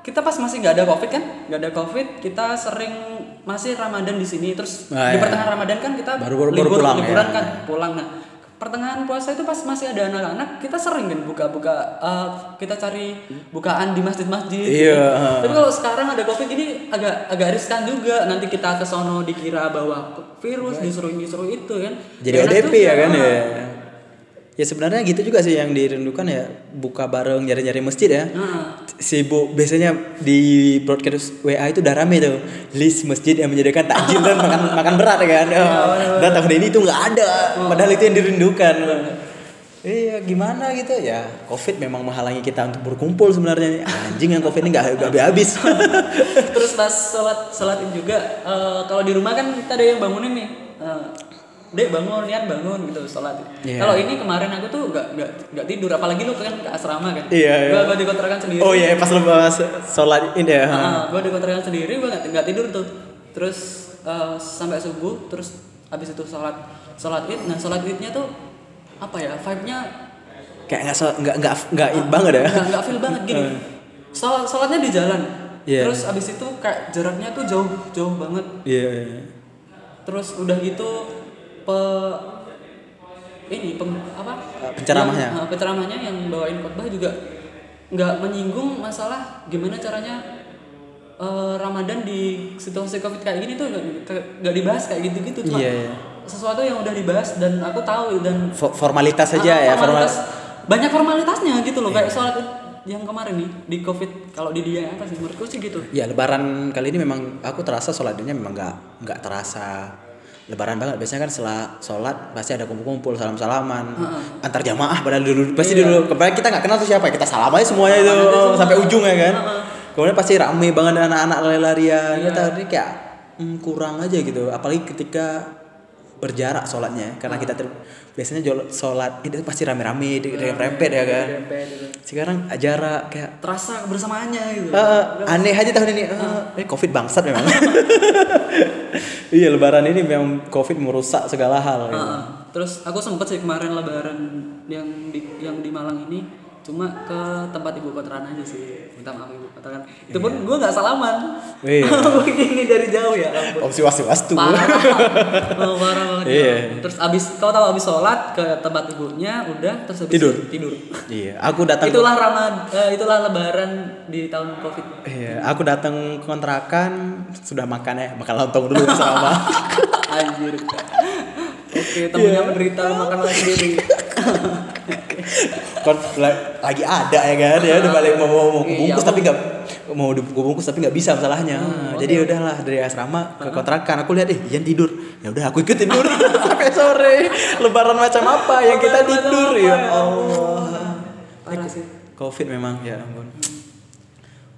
kita pas masih nggak ada covid kan nggak ada covid kita sering masih ramadan di sini terus Ah, di iya. pertengahan ramadan kan kita Baru- baru- baru libur pulang liburan ya. kan pulang nah pertengahan puasa itu pas masih ada anak-anak kita sering kan buka-buka eh, kita cari bukaan di masjid-masjid. Iya, gitu. tapi kalau sekarang ada covid ini agak agak riskan juga. Nanti kita ke sono dikira bawa virus disuruh disuruh itu kan. Jadi ODP ya kan ya. Ya sebenarnya gitu juga sih yang dirindukan ya buka bareng nyari-nyari masjid ya. Heeh. Sibuk biasanya di broadcast WA itu udah rame tuh list masjid yang menyediakan takjil dan makan makan berat ya kan. Oh, dan tahun ini itu nggak ada. Padahal itu yang dirindukan. Iya gimana gitu ya Covid memang menghalangi kita untuk berkumpul sebenarnya Anjing yang Covid ini nggak nggak habis terus pas sholat sholat Id juga eh, kalau di rumah kan kita ada yang bangunin nih Eh, dek bangun niat bangun gitu sholat. Iya. kalau ini kemarin aku tuh nggak nggak nggak tidur apalagi lu kan ke asrama kan. Iya, iya. gua, gua di kontrakan sendiri. Oh iya pas lepas sholat ini ya. Ah, gue di kontrakan sendiri gue nggak tidur tuh. Terus eh, sampai subuh terus habis itu sholat sholat id. Nah sholat idnya tuh apa ya vibe nya Kayak nggak nggak nggak nggak in banget ya. Nggak feel banget gini. Sholat sholatnya di jalan. Iya. terus habis itu kayak jaraknya tuh jauh jauh banget. Iya iya. terus udah gitu pe ini pem, apa? Penceramahnya. Yang, eh, penceramahnya yang bawain khotbah juga nggak menyinggung masalah gimana caranya eh, Ramadan di situasi covid kayak gini tuh nggak dibahas kayak gitu-gitu cuma Iya, iya. sesuatu yang udah dibahas dan aku tahu dan Fo- formalitas saja Ah, ya formal formalitas- banyak formalitasnya gitu loh kayak sholat yang kemarin nih di covid. Kalau di dia apa sih menurutku sih gitu. Ya lebaran kali ini memang aku terasa sholatnya memang nggak nggak terasa lebaran banget biasanya kan setelah sholat pasti ada kumpul-kumpul salam-salaman antar jamaah padahal dulu pasti Iya. dulu kemarin kita nggak kenal tuh siapa kita salam aja semuanya itu aja semua. sampai ujung ya kan Heeh. kemudian pasti rame banget anak-anak lari-larian Iya. kita kayak hmm, kurang aja gitu apalagi ketika berjarak sholatnya karena kita ter- biasanya sholat itu pasti rame-rame di Iya, rempet ya kan Dempet gitu. sekarang jarak kayak terasa kebersamaannya gitu Eh, aneh aja tahun ini. Eh, ini covid bangsat memang. iya lebaran ini memang covid merusak segala hal. gitu. Heeh. Terus aku sempet sih kemarin lebaran yang di yang di Malang ini cuma ke tempat ibu kontrakan aja sih minta maaf ibu kontrakan itu pun gue nggak salaman Iya. ini dari jauh ya ampun Opsi was was tuh. parah oh, parah banget Iya. terus abis kau tahu abis sholat ke tempat ibunya udah terus habis Tidur. tidur iya, aku datang. itulah ramad eh, itulah lebaran di tahun covid Iya, aku datang ke kontrakan sudah makan ya, makan lontong dulu sama. anjir oke temennya Iya. menderita makan lagi sendiri La- lagi ada ya kan ya udah balik mau mau, mau Iya, bungkus aku- tapi nggak mau bungkus tapi nggak bisa masalahnya. Hmm, Jadi udahlah dari asrama ke kontrakan aku lihat eh Ian tidur. Ya udah aku ikutin tidur sampai sore. Lebaran macam apa yang kita tidur ya ya? Allah. parah sih Covid memang ya ampun.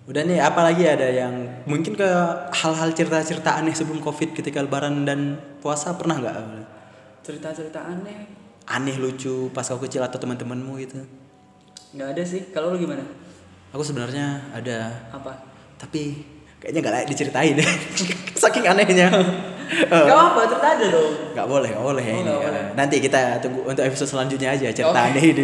Udah nih apalagi ada yang mungkin ke hal-hal cerita-cerita aneh sebelum Covid ketika lebaran dan puasa pernah nggak? cerita-cerita aneh Aneh lucu pas kau kecil atau teman-temanmu gitu. nggak ada sih. Kalau lu gimana? Aku sebenarnya ada. Apa? Tapi kayaknya nggak layak diceritain deh. Saking anehnya. Gak apa, cerita aja dong. nggak boleh nggak boleh. Oh, ini nggak boleh. nanti kita tunggu untuk episode selanjutnya aja cerita Oke. aneh ini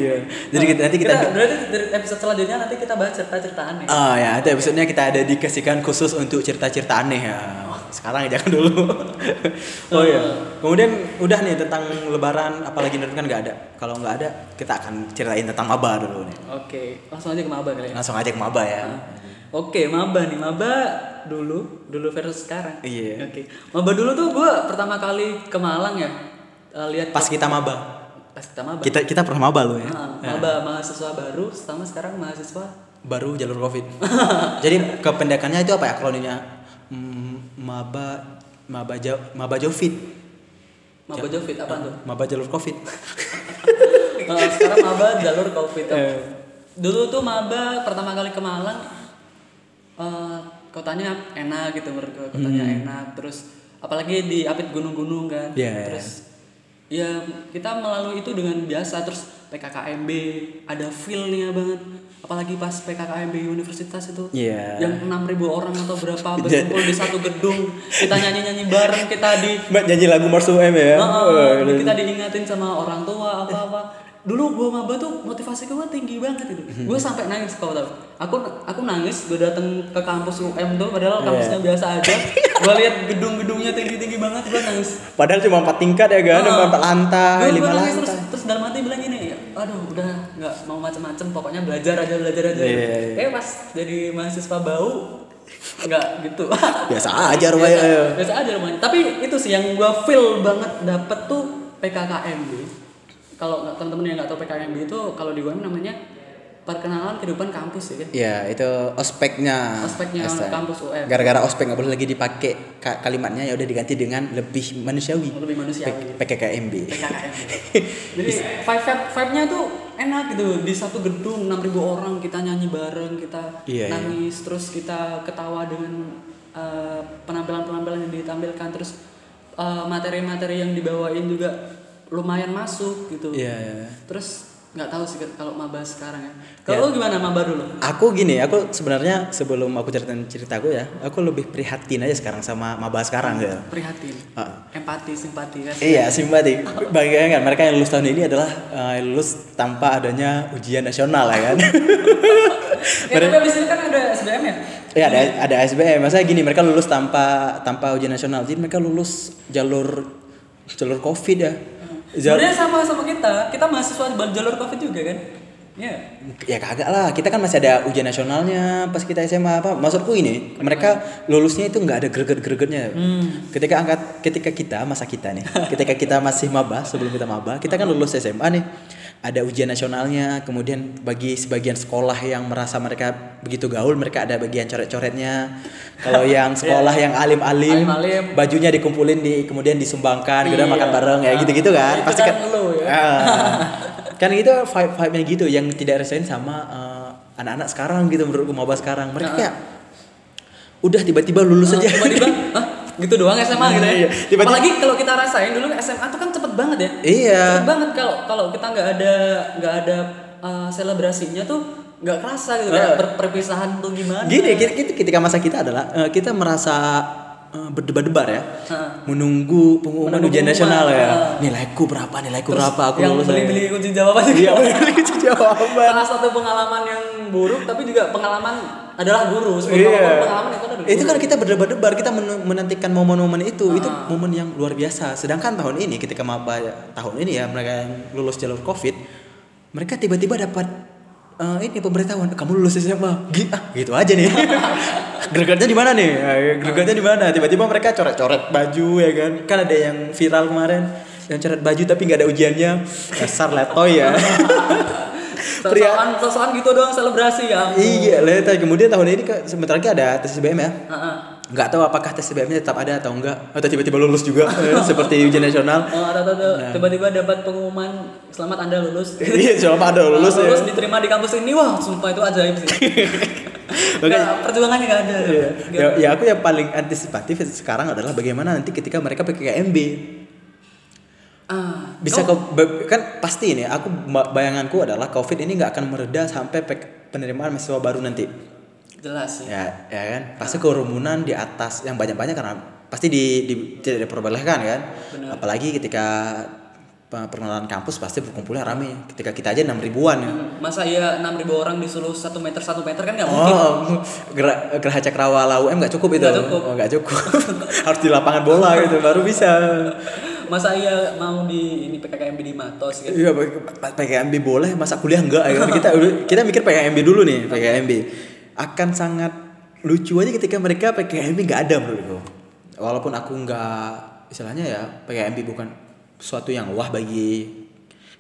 jadi kita, nanti kita, berarti dari episode selanjutnya nanti kita bahas cerita-cerita aneh. ah ya. Nanti episodenya kita ada dikasihkan khusus untuk cerita-cerita aneh. Ya sekarang jangan dulu oh ya kemudian udah nih tentang lebaran apalagi nanti kan nggak ada kalau nggak ada kita akan ceritain tentang maba dulu nih Oke, langsung aja ke maba kali ya. langsung aja ke maba ya Oke, maba nih, maba dulu, dulu versus sekarang. Iya. Oke, maba dulu tuh gue pertama kali ke Malang ya, eh, lihat Pas kita maba. pas kita maba. Kita kita pernah maba lo ya. Ah, maba mahasiswa baru, sama sekarang mahasiswa Baru jalur Covid. Jadi kependekannya itu apa ya akronimnya? Hmm, maba maba ja, maba Jovit. maba Jovit apa tuh? Maba jalur Covid. Eh, sekarang maba jalur covid. Eh. Dulu tuh maba pertama kali ke Malang, eh, kotanya enak gitu, menurut gue. kotanya enak. Terus apalagi di apit gunung-gunung kan. Iya. Terus ya kita melalui itu dengan biasa. Terus PKKMB ada feel-nya banget. Apalagi pas PKKMB universitas itu Iya. yang 6000 orang atau berapa berkumpul di satu gedung kita nyanyi-nyanyi bareng kita di Mbak nyanyi lagu Mars UM ya. Heeh, dan kita diingatin sama orang tua apa apa dulu gue maba tuh motivasi gue tinggi banget itu gue sampai nangis kau tau aku aku nangis gue dateng ke kampus UM tuh padahal kampusnya biasa aja gue lihat gedung-gedungnya tinggi-tinggi banget gue nangis Padahal cuma empat tingkat ya kan, Heeh. empat lantai, lima nangis terus lantai. terus dalam hati bilang gini aduh udah nggak mau macem-macem pokoknya belajar aja belajar aja iya, iya. eh pas jadi mahasiswa bau nggak gitu Biasa aja rumahnya. biasa, biasa aja rumahnya tapi itu sih yang gua feel banget dapet tuh PKKMB kalau teman-teman yang nggak tahu PKKMB itu kalau di UM namanya perkenalan kehidupan kampus ya kan Iya, itu ospeknya. Ospeknya Asa. kampus UM. Gara-gara ospek nggak boleh lagi dipakai ka- kalimatnya ya udah diganti dengan lebih manusiawi. lebih manusiawi P- PKKMB. PKKMB jadi vibe vibe vibe-nya tuh enak gitu di satu gedung 6000 orang kita nyanyi bareng kita Iya, iya. nangis terus kita ketawa dengan eh, penampilan-penampilan yang ditampilkan terus eh, materi-materi yang dibawain juga lumayan masuk gitu Iya, iya. terus nggak tahu sih kalau maba sekarang ya kalau lu gimana maba dulu Aku gini, aku sebenarnya sebelum aku ceritain ceritaku ya, aku lebih prihatin aja sekarang sama maba sekarang ya. prihatin Ah. empati simpati kan Iya, simpati. Bayangkan mereka yang lulus tahun ini adalah eh, lulus tanpa adanya ujian nasional ya kan. eh, tapi abis itu kan ada SBM ya Iya ada ada SBM. Masa gini mereka lulus tanpa tanpa ujian nasional. Jadi mereka lulus jalur jalur Covid ya. Sebenarnya sama sama kita. Kita mahasiswa jalur covid juga kan Iya. ya kagak lah. Kita kan masih ada ujian nasionalnya pas kita SMA apa. Maksudku ini, mereka lulusnya itu nggak ada greget-gregetnya. Ketika angkat ketika kita masa kita nih, ketika kita masih maba sebelum kita maba, kita kan lulus SMA nih. Ada ujian nasionalnya, kemudian bagi sebagian sekolah yang merasa mereka begitu gaul, mereka ada bagian coret-coretnya. Kalau yang sekolah yang alim-alim, Alim-alim. bajunya dikumpulin di kemudian disumbangkan, kemudian Iya. makan bareng ya gitu-gitu kan. Pasti kan kan lu ya. Ah. kan itu vibe vibe nya gitu yang tidak rasain sama eh, anak-anak sekarang gitu menurut maba sekarang. Mereka kayak udah tiba-tiba lulus aja. tiba-tiba gitu doang SMA gitu ya? Iya, tiba-tiba- apalagi kalau kita rasain dulu SMA tuh kan cepet banget ya. Iya. cepet banget kalau kalau kita nggak ada nggak ada uh, selebrasinya tuh nggak kerasa gitu per- perpisahan tuh gimana. Gini kita, kita- ketika masa kita adalah eh, kita merasa eh, berdebar-debar ya. Ah. menunggu pengumuman Menunggu ujian nasional ya. nilaiku berapa nilaiku Terus berapa? Aku yang lulus beli-beli kunci jawaban juga. iya beli jawaban. Salah satu pengalaman yang buruk tapi juga pengalaman adalah guru. Sebelum Iya. pengalaman itu adalah Itu kan kita berdebar-debar, kita men- menantikan momen-momen itu, itu Ah. momen yang luar biasa. Sedangkan tahun ini ketika maba tahun ini ya mereka yang lulus jalur Covid, mereka tiba-tiba dapat eh, ini pemberitahuan kamu lulus SMA. Gi- ah, gitu aja nih. Gregetnya di mana nih? Ah, Gregetnya di mana? Tiba-tiba mereka coret-coret baju ya kan. Kan ada yang viral kemarin yang coret baju tapi nggak ada ujiannya. Dasar letoy ya. Pria- sosokan gitu doang selebrasi ya. Iya, letoy. Kemudian tahun ini sebentar lagi ada tes SBM ya. Nggak tahu apakah tes SBM-nya tetap ada atau enggak atau tiba-tiba lulus juga eh, seperti ujian nasional Oh, atau atau- Nah. tiba-tiba dapat pengumuman selamat anda lulus. iya selama ada lulus ya lulus diterima di kampus ini wah sumpah itu ajaib sih. Makanya- Nggak, perjuangannya nggak ada. Iya. Nggak- ya, ya aku yang paling antisipatif sekarang adalah bagaimana nanti ketika mereka PKKMB Ah, bisa oh, be- kan pasti ini aku ba- bayanganku adalah covid ini nggak akan mereda sampai penerimaan mahasiswa baru nanti jelas sih. ya ya kan pasti kerumunan di atas yang banyak-banyak karena pasti di, di tidak diperbolehkan kan Benar. apalagi ketika pe- perkenalan kampus pasti berkumpulnya rame ketika kita aja enam ribuan ya Masa iya 6000 orang disuruh satu meter satu meter kan nggak mungkin. Oh, gerah geraha cakrawala UM nggak cukup itu. Nggak cukup. Oh, nggak cukup. Harus di lapangan bola gitu baru bisa. Masa iya mau di ini PKKMB di Matos gitu. Iya, P- PKMB boleh, masa kuliah enggak ya. Kita kita mikir PKMB dulu nih, PKMB. Akan sangat lucu aja ketika mereka PKMB nggak ada menurutku walaupun aku nggak istilahnya ya PKMB bukan suatu yang wah bagi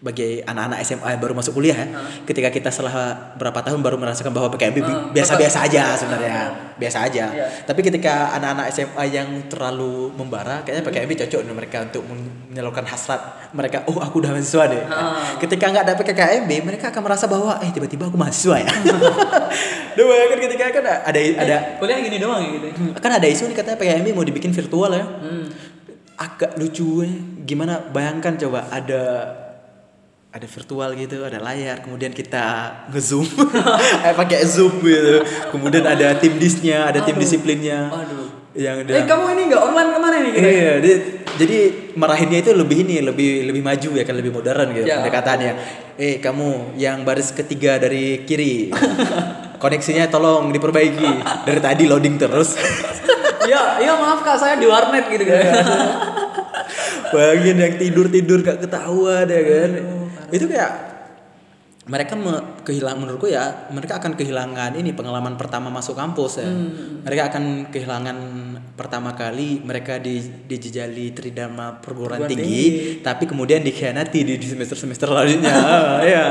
bagi anak-anak SMA yang baru masuk kuliah ya ketika kita setelah berapa tahun baru merasakan bahwa bi- Ah, biasa-biasa aja sebenarnya. Biasa aja. Iya. tapi ketika anak-anak SMA yang terlalu membara kayaknya PKMB cocok untuk mereka untuk menyalurkan hasrat mereka. Oh aku udah mahasiswa deh. Ah. ketika nggak ada PKMB mereka akan merasa bahwa eh tiba-tiba aku mahasiswa ya. Duh, bayangkan ketika kan ada ada Eh, kuliah gini doang ya gitu ya? kan ada isu nih katanya PKMB mau dibikin virtual ya. Hmm. agak lucu ya. gimana? Bayangkan coba ada ada virtual gitu ada layar kemudian kita ngezoom eh pakai zoom gitu kemudian ada tim disnya ada tim Aduh. disiplinnya Aduh. yang Eh kamu ini nggak online ke mana nih? Iya, dia- jadi marahinnya itu lebih ini, lebih lebih maju ya kan lebih modern gitu Ya. pendekatannya. Eh kamu yang baris ketiga dari kiri, koneksinya tolong diperbaiki. Dari tadi loading terus. Iya, iya maaf kak saya di warnet gitu kan. Bayangin yang tidur tidur gak ketahuan ya kan. Itu kayak mereka me- kehilangan menurutku ya mereka akan kehilangan ini pengalaman pertama masuk kampus ya. Mereka akan kehilangan pertama kali mereka di dijejali tridharma perguruan Perguruan tinggi, tinggi. tapi kemudian dikhianati di semester semester selanjutnya Ah, ya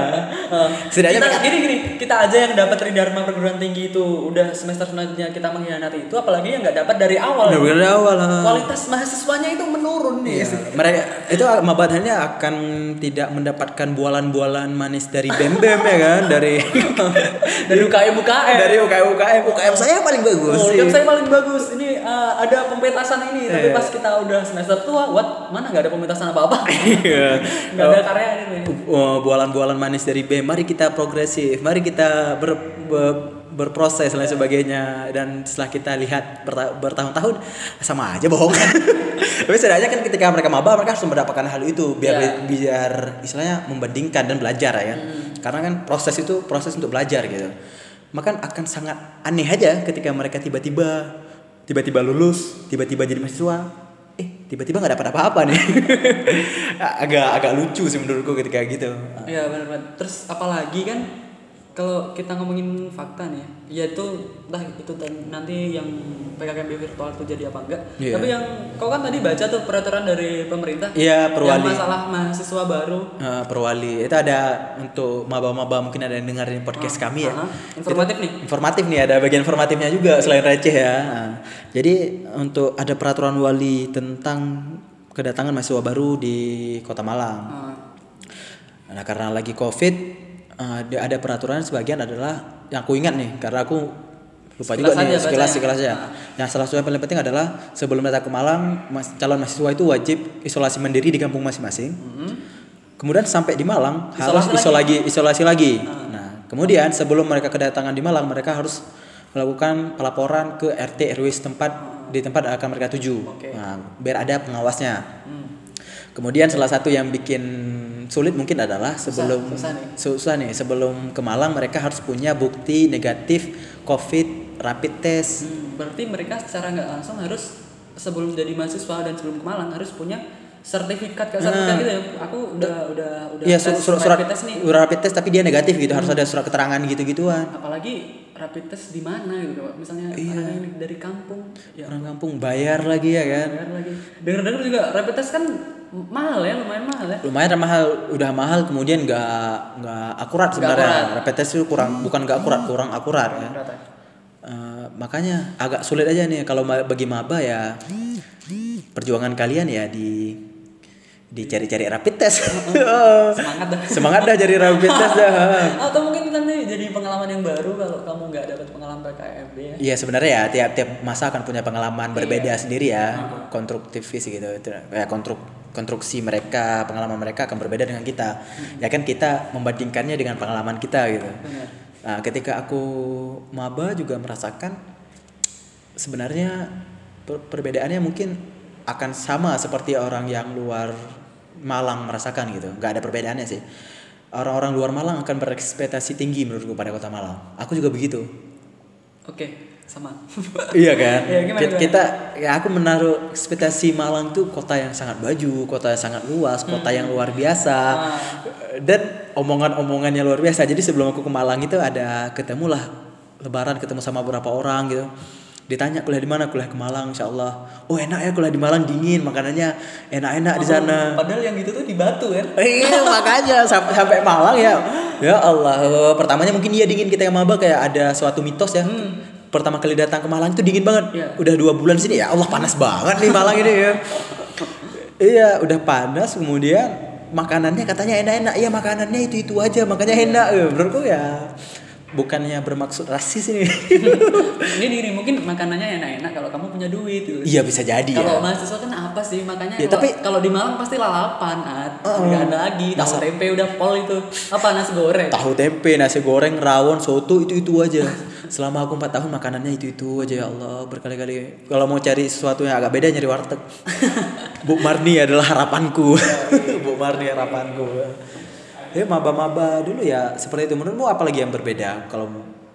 setidaknya kita, gini gini, kita aja yang dapat tridharma perguruan tinggi itu udah semester selanjutnya kita mengkhianati itu, apalagi yang nggak dapat dari awal. benar dari awal ah. Kualitas mahasiswanya itu menurun nih. Iya. mereka itu mabatannya akan tidak mendapatkan bualan-bualan manis dari bem bem ya kan dari Dari UKM UKM. dari UKM UKM UKM saya paling bagus Oh. UKM saya paling bagus. Ini uh, ada pemetasan ini, tapi Iya. pas kita udah semester tua, what? Mana nggak ada pemetasan apa-apa? Iya. Nggak ada karya ini. Oh, bualan-bualan manis dari BEM. Mari kita progresif. Mari kita ber, ber- berproses dan lain sebagainya. Dan setelah kita lihat berta- bertahun-tahun sama aja bohong. Tapi setidaknya kan ketika mereka maba mereka harus mendapatkan hal itu biar Iya. biar istilahnya membandingkan dan belajar ya. Karena kan proses itu proses untuk belajar gitu. Maka akan sangat aneh aja ketika mereka tiba-tiba tiba-tiba lulus, tiba-tiba jadi mahasiswa, eh tiba-tiba nggak dapat apa-apa nih. agak agak lucu sih menurutku ketika gitu. Iya benar benar. Terus apalagi kan kalau kita ngomongin fakta nih, ya itu entah itu nanti yang PKKMB virtual itu jadi apa enggak. Iya. Tapi yang kau kan tadi baca tuh peraturan dari pemerintah. Iya, perwali. Yang masalah mahasiswa baru. Eh, perwali itu ada untuk maba-maba mungkin ada yang dengerin podcast Ah, kami ya. ah, informatif Itu- nih. Informatif nih ada bagian informatifnya juga selain receh ya. Nah, jadi untuk ada peraturan wali tentang kedatangan mahasiswa baru di Kota Malang. Ah, Nah karena lagi covid eh, dia ada peraturan sebagian adalah yang aku ingat nih karena aku lupa juga Sekilas nih aja sekilas bacanya. sekilas ya. Nah. Yang salah satu yang paling penting adalah sebelum datang ke Malang mas- calon mahasiswa itu wajib isolasi mandiri di kampung masing-masing. Kemudian sampai di Malang harus Isolasi isolasi isolasi lagi. Nah kemudian sebelum mereka kedatangan di Malang mereka harus melakukan pelaporan ke RT RW setempat di tempat akan mereka tuju. Oke. Nah, biar ada pengawasnya. hmm. Kemudian salah satu yang bikin sulit mungkin adalah sebelum susah nih. susah nih sebelum ke Malang mereka harus punya bukti negatif COVID rapid test. Hmm, berarti mereka secara nggak langsung harus sebelum jadi mahasiswa dan sebelum ke Malang harus punya sertifikat kayak sertifikat Nah. gitu ya. Aku udah udah udah Iya tes surat surat, rapid test nih. rapid test tapi dia negatif gitu harus ada surat keterangan gitu-gituan. Apalagi rapid test di mana gitu. Misalnya Iya. orang dari kampung ya Orang kampung bayar lagi ya kan. bayar lagi. Dengar-dengar juga rapid test kan mahal ya, lumayan mahal ya. Lumayan mahal, udah mahal kemudian nggak nggak akurat sebenarnya. Rapid test itu kurang bukan nggak akurat, kurang akurat ya. Ya. Eh, makanya agak sulit aja nih kalau bagi maba ya perjuangan kalian ya di dicari-cari rapid test. Semangat dah. Semangat dah cari rapid test dah. Atau mungkin nanti jadi pengalaman yang baru kalau kamu nggak dapat pengalaman PKMB ya. Iya sebenarnya ya tiap-tiap masa akan punya pengalaman berbeda Iya. sendiri ya, konstruktivis gitu. Itu, Ya konstruk konstruksi mereka, pengalaman mereka akan berbeda dengan kita. Ya kan kita membandingkannya dengan pengalaman kita gitu. Benar. Nah, ketika aku maba juga merasakan sebenarnya per- perbedaannya mungkin akan sama seperti orang yang luar Malang merasakan gitu. nggak ada perbedaannya sih. Orang-orang luar Malang akan berekspektasi tinggi menurutku pada kota Malang. Aku juga begitu. Oke, sama. iya kan? Iya, gimana, Ki- gimana? kita ya aku menaruh ekspektasi Malang tuh kota yang sangat baju, kota yang sangat luas, kota yang luar biasa. Ah. Dan omongan-omongannya luar biasa. Jadi sebelum aku ke Malang itu ada ketemulah lebaran ketemu sama beberapa orang gitu ditanya kuliah di mana kuliah ke Malang insya Allah oh enak ya kuliah di Malang dingin makanannya enak-enak di sana Padahal yang gitu tuh di Batu kan. Iya makanya sampai sampai Malang ya. Ya Allah, pertamanya mungkin iya dingin kita yang maba kayak ada suatu mitos ya. Pertama kali datang ke Malang itu dingin banget. Iya. Udah dua bulan sini ya Allah panas banget nih Malang ini ya. iya udah panas kemudian makanannya katanya enak-enak. Iya makanannya itu itu aja makanya enak. Ya, Menurutku ya bukannya bermaksud rasis ini. Ini diri mungkin makanannya enak-enak kalau kamu punya duit gitu. iya bisa jadi Kalau ya. mahasiswa kan apa sih makanya Ya, kalau tapi- kalau di Malang pasti lalapan at Oh, nggak ada lagi tahu tempe udah pol itu apa nasi goreng Tahu tempe, nasi goreng, rawon, soto itu itu aja. Selama aku 4 tahun makanannya itu itu aja ya Allah berkali-kali. Kalau mau cari sesuatu yang agak beda nyari warteg. Bu Marni adalah harapanku. Bu Marni harapanku. Ya maba-maba dulu ya seperti itu. Menurutmu apa lagi yang berbeda kalau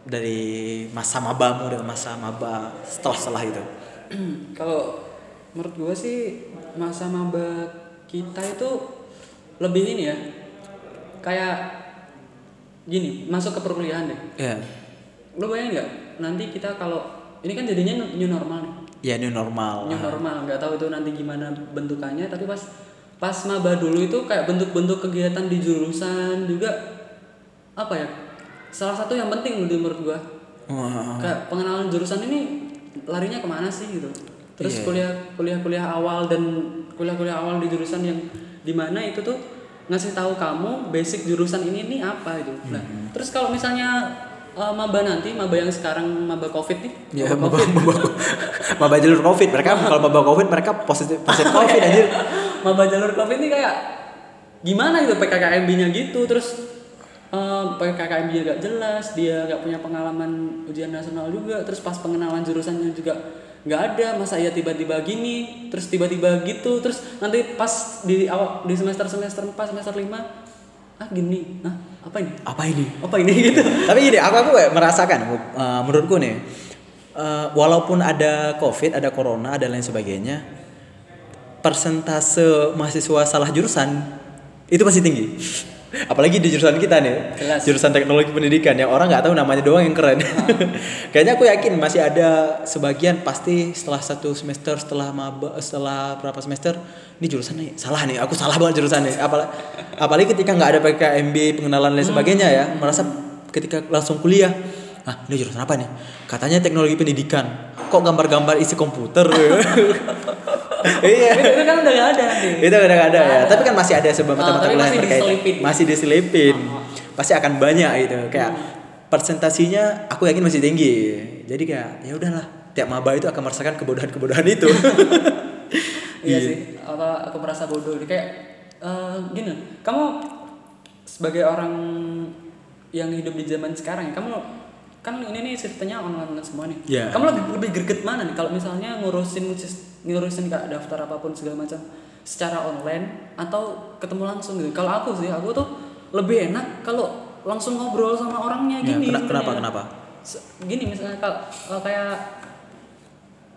dari masa mabamu dengan masa maba setelah setelah itu? kalau menurut gue sih masa maba kita itu lebih ini ya kayak gini masuk ke perkuliahan deh Ya, lo bayangin nggak nanti kita kalau ini kan jadinya new normal nih ya ini normal. new normal nggak tahu itu nanti gimana bentukannya tapi pas pas maba dulu itu kayak bentuk-bentuk kegiatan di jurusan juga apa ya salah satu yang penting menurut gua Wah. kayak pengenalan jurusan ini larinya ke mana sih gitu terus Iya. kuliah kuliah kuliah awal dan kuliah kuliah awal di jurusan yang di mana itu tuh ngasih tahu kamu basic jurusan ini nih apa itu nah Hmm. terus kalau misalnya uh, maba nanti maba yang sekarang maba covid nih. Ya, maba maba, maba, maba jalur covid. Mereka kalau maba covid mereka positif positif covid anjir. Maba jalur covid ini kayak gimana gitu PKKMB-nya gitu terus eh, PKKMB-nya gak jelas dia gak punya pengalaman ujian nasional juga terus pas pengenalan jurusannya juga nggak ada masa iya tiba-tiba gini terus tiba-tiba gitu terus nanti pas di awal di semester semester 4 semester 5 ah gini nah apa ini? Apa ini? Apa ini? Gitu. Tapi gini aku aku kayak merasakan uh, menurutku nih uh, walaupun ada covid ada corona ada lain sebagainya persentase mahasiswa salah jurusan itu masih tinggi apalagi di jurusan kita nih Jelas. jurusan teknologi pendidikan yang orang nggak tahu namanya doang yang keren. Kayaknya aku yakin masih ada sebagian pasti setelah satu semester setelah maba setelah berapa semester ini jurusan nih salah nih aku salah banget jurusan nih. Apalagi apalagi ketika nggak ada PKMB pengenalan lain sebagainya ya merasa ketika langsung kuliah ah ini jurusan apa nih? Katanya teknologi pendidikan. Kok gambar-gambar isi komputer iya. Itu, itu kan udah gak ada nanti. Itu udah gak ada ya. tapi kan masih ada sebuah Ah, mata-mata tapi kuliah masih yang terkait diselipin. masih diselipin. Pasti akan banyak itu kayak persentasinya aku yakin masih tinggi. Jadi kayak ya udahlah tiap maba itu akan merasakan kebodohan-kebodohan itu. Iya sih apa aku merasa bodoh. Kayak eh, gini kamu sebagai orang yang hidup di zaman sekarang ya kamu kan ini nih sistemnya online semua nih. Iya. kamu lebih lebih greget mana nih? Kalau misalnya ngurusin sis- ngurusin kayak daftar apa pun segala macam secara online atau ketemu langsung gitu kalau aku sih aku tuh lebih enak kalau langsung ngobrol sama orangnya Ya, gini kena- kenapa sebenarnya. kenapa Se- gini misalnya kalau kayak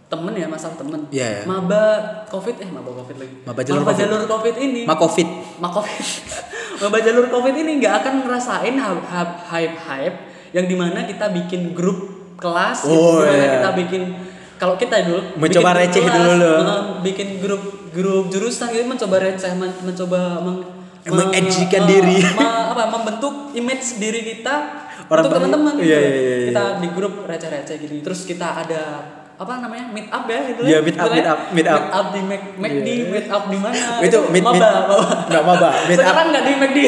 temen ya masalah temen Iya, iya. maba covid eh maba covid lagi Maba jalur COVID. jalur covid ini ma covid ma covid maba jalur covid ini nggak akan ngerasain hype hype yang di mana kita bikin grup kelas Oh, di mana iya. kita bikin kalau kita dulu Mencoba receh kelas, dulu. eh, bikin grup grup jurusan gitu mencoba receh men- mencoba meng, Mengedgykan eh, diri. ma- apa membentuk image diri kita Orang untuk teman-teman gitu. iya, iya, iya, iya. kita di grup receh-receh gitu terus kita ada apa namanya meet up ya gitu Iya, ya. meet up, Gitu meet ya. up, meet up. meet up di Mac McD Iya. meet up di mana Itu meet- maba, meet- nggak maba, meet up. sekarang nggak di McD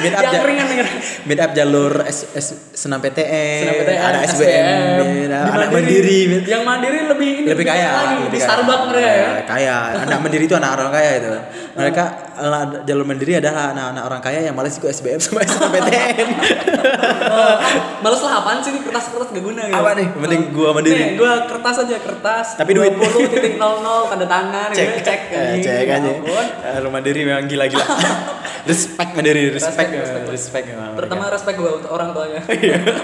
Meet up yang ringan ringan meet up jalur S, S, senam PTN, Senam PTN, ada SBM, SBM, ada di anak mandiri, meet- yang mandiri lebih ini lebih kaya, lagi, lebih di. Starbucks mereka ya Eh, kaya anak mandiri itu anak orang kaya itu mereka jalur mandiri adalah anak-anak orang kaya yang malas ikut SBM sama SNMPTN Eh, males lah apaan sih kertas-kertas gak guna gitu. Apa nih? Yang penting gua mandiri. Nih, gua kertas aja kertas. Tapi duit. 20 titik 00 tanda tangan cek gitu, cek. eh, cek Ya aja ampun. Eh, lu mandiri memang gila-gila respect mandiri respect Respect, eh, respect. respect memang Terutama respect gua untuk orang tuanya.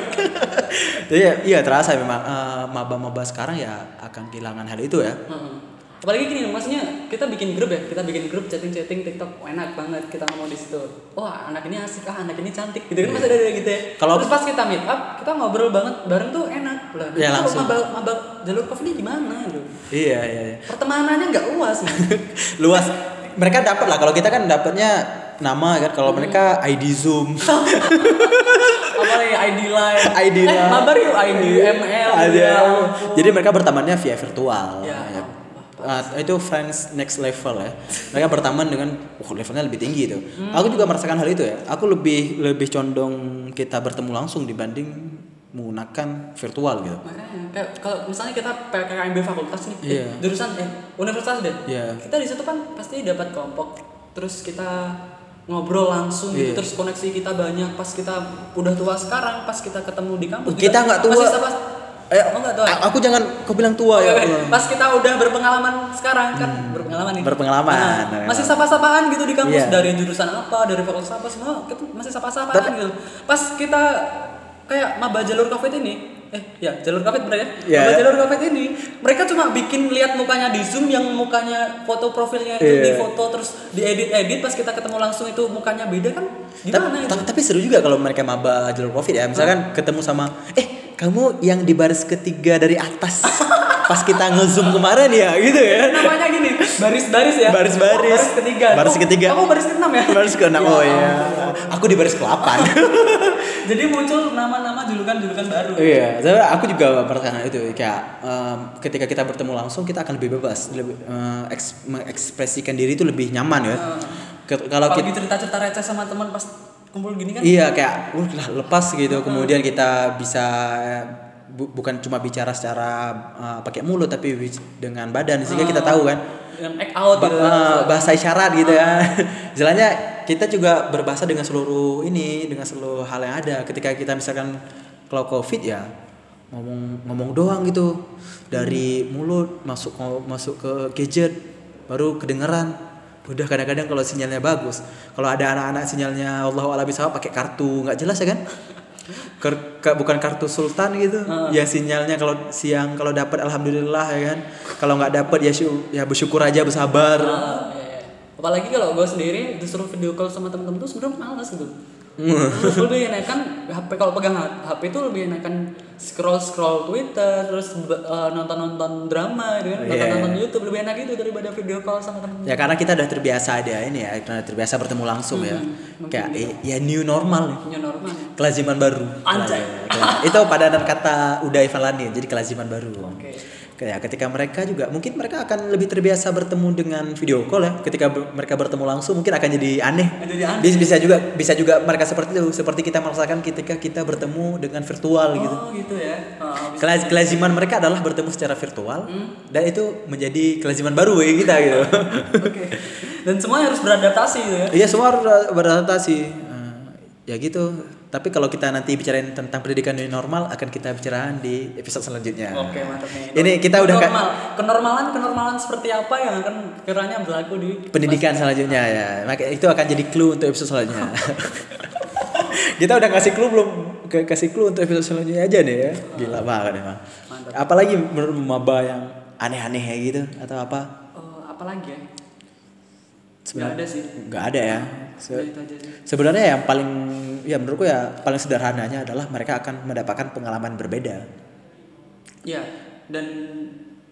jadi ya, iya terasa memang eh, maba-maba sekarang ya akan kehilangan hal itu ya Heeh. Apalagi gini maksudnya kita bikin grup ya kita bikin grup chatting chatting tiktok oh, enak banget kita ngomong di situ wah anak ini asik ah anak ini cantik gitu kan masih ada gitu ya Kalau- terus pas kita meet up kita ngobrol banget bareng tuh enak lah Ya, langsung. maba, maba jalur coffee ini gimana gitu Iya, iya, iya. pertemanannya nggak luas. Luas. Mereka dapat lah kalau kita kan dapatnya nama kan kalau mereka ID Zoom. apa nih ID line ID eh, line. mabar yuk ID ML ya. Jadi mereka bertemannya via virtual. Ya. Ah, itu friends next level ya. Mereka berteman dengan wah levelnya lebih tinggi itu. Hmm. Aku juga merasakan hal itu ya. Aku lebih lebih condong kita bertemu langsung dibanding menggunakan virtual gitu. makanya kayak kalau misalnya kita PKKMB fakultas nih eh, Iya. jurusan eh universitas deh Iya. kita di situ kan pasti dapat kelompok terus kita ngobrol langsung gitu Iya. terus koneksi kita banyak pas kita udah tua sekarang pas kita ketemu di kampus Kita nggak tua. Eh, oh nggak tua aku jangan kau bilang tua ya. Oke, Allah. pas kita udah berpengalaman sekarang kan berpengalaman nih Berpengalaman. Nah, masih sapa-sapaan gitu di kampus Iya. dari jurusan apa dari fakultas apa semua kita masih sapa-sapaan gitu pas kita kayak maba jalur covid ini eh ya jalur covid bener ya Iya. maba jalur covid ini mereka cuma bikin lihat mukanya di zoom yang mukanya foto profilnya itu Iya. di foto terus diedit edit pas kita ketemu langsung itu mukanya beda kan gimana itu tapi, seru juga kalau mereka maba jalur covid ya. Misalkan ketemu sama eh kamu yang di baris ketiga dari atas pas kita ngezoom kemarin ya gitu ya. namanya gini baris-baris ya Baris-baris. Oh, baris ketiga Baris ketiga. kamu baris keenam ya Baris ke enam Ya oh ya. ampun. Aku di baris ke-8. Jadi muncul nama-nama julukan-julukan baru. iya, saya aku juga merasakan itu kayak em, ketika kita bertemu langsung kita akan lebih bebas, lebih eh, eks- mengekspresikan diri itu lebih nyaman ya. Kalau kita cerita-cerita receh sama teman pas kumpul gini kan. Iya kayak uh, lah, lepas gitu. Kemudian kita bisa bu- bukan cuma bicara secara eh, pakai mulut tapi dengan badan sehingga kita tahu kan. act out ba- gitu. eh, bahasa isyarat gitu ya. Istilahnya kita juga berbahasa dengan seluruh ini dengan seluruh hal yang ada. Ketika kita misalkan kalau covid ya ngomong ngomong doang gitu. Dari mulut masuk masuk ke gadget baru kedengeran udah kadang-kadang kalau sinyalnya bagus kalau ada anak-anak sinyalnya Allah alam bisa pakai kartu. Nggak jelas ya kan? Ker- ka- bukan kartu sultan gitu. Ya sinyalnya kalau siang kalau dapat alhamdulillah ya kan? Kalau nggak dapat ya syu- ya bersyukur aja bersabar. Ah, iya. Apalagi kalau gue sendiri disuruh video call sama temen-temen tuh sebenarnya malas gitu. Hmm. lebih enakan HP kalau pegang HP itu lebih enakan scroll scroll Twitter terus eh, nonton nonton drama gitu kan nonton Iya. nonton YouTube lebih enak gitu daripada video call sama temen ya karena kita udah terbiasa ada ini ya karena terbiasa bertemu langsung ya kayak eh, ya new normal New normal ya. kelaziman baru Anjay. Itu padanan kata Uda Ivan jadi kelaziman baru Oke. Kayak ketika mereka juga mungkin mereka akan lebih terbiasa bertemu dengan video call ya. Ketika ber- mereka bertemu langsung mungkin akan jadi aneh. Jadi aneh. Bisa, bisa juga bisa juga mereka seperti itu, seperti kita merasakan ketika kita bertemu dengan virtual gitu. Oh gitu ya. Oh, bisa. Kelaz- kelaziman mereka adalah bertemu secara virtual Hmm. dan itu menjadi kelaziman baru bagi kita gitu. Oke. Dan semuanya harus beradaptasi gitu ya. Iya semua harus beradaptasi. Eh, ya gitu. Tapi kalau kita nanti bicarain tentang pendidikan new normal akan kita bicarakan di episode selanjutnya. Oke mantap nih. Ini kita udah kan Normal. kenormalan kenormalan seperti apa yang akan kiranya berlaku di pendidikan selanjutnya ya. Maka itu akan jadi clue untuk episode selanjutnya. kita udah kasih clue belum? Kasih clue untuk episode selanjutnya aja nih ya. Gila banget emang. Mantap. Apalagi menurut maba yang aneh-aneh kayak gitu atau apa? Oh, apa lagi ya? Sebenarnya ada sih. nggak ada ya. Se- Udah itu aja sih. Sebenarnya yang paling ya menurutku ya paling sederhananya adalah mereka akan mendapatkan pengalaman berbeda. Iya. Dan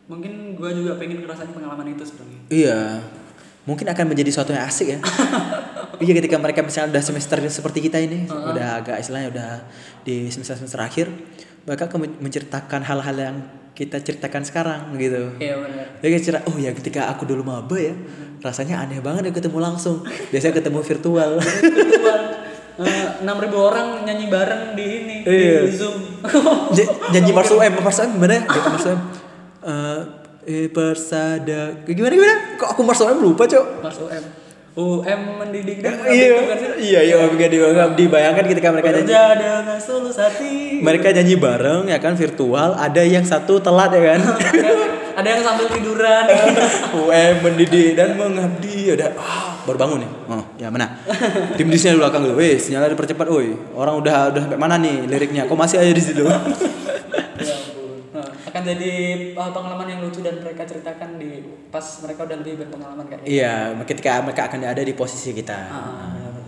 mungkin gua juga pengen ngerasain pengalaman itu sebenarnya. Iya. Mungkin akan menjadi suatu yang asik ya. iya ketika mereka misalnya udah semester seperti kita ini, udah agak istilahnya udah di semester-semester akhir, mereka akan men- menceritakan hal-hal yang kita ceritakan sekarang gitu. Iya benar. Cerita, oh ya ketika aku dulu maba ya, rasanya aneh banget ya ketemu langsung. Biasanya ketemu virtual. Virtual. Eh, enam ribu orang nyanyi bareng di ini Iya. di zoom. J- Nyanyi Marsu M, Marsu M gimana ya? Eh, eh, persada, gimana gimana? Kok aku Marsu M lupa cok? Mas UM. UM mendidik dan Iya, mengabdi, bukan sih? iya, iya, Omega di dibayangkan ketika mereka nyanyi, dengan tulus hati. mereka nyanyi bareng ya kan virtual, ada yang satu telat ya kan, ada yang sambil tiduran. ya. UM mendidik dan mengabdi, ada ah, baru bangun nih, oh ya mana, tim disnya di belakang gitu, weh sinyalnya dipercepat, woi orang udah udah sampai mana nih liriknya, kok masih aja di situ, Ya. Nah, akan jadi uh, pengalaman yang lucu dan mereka ceritakan di pas mereka udah lebih berpengalaman kayak. Iya, ketika mereka akan ada di posisi kita. Ah, benar-benar.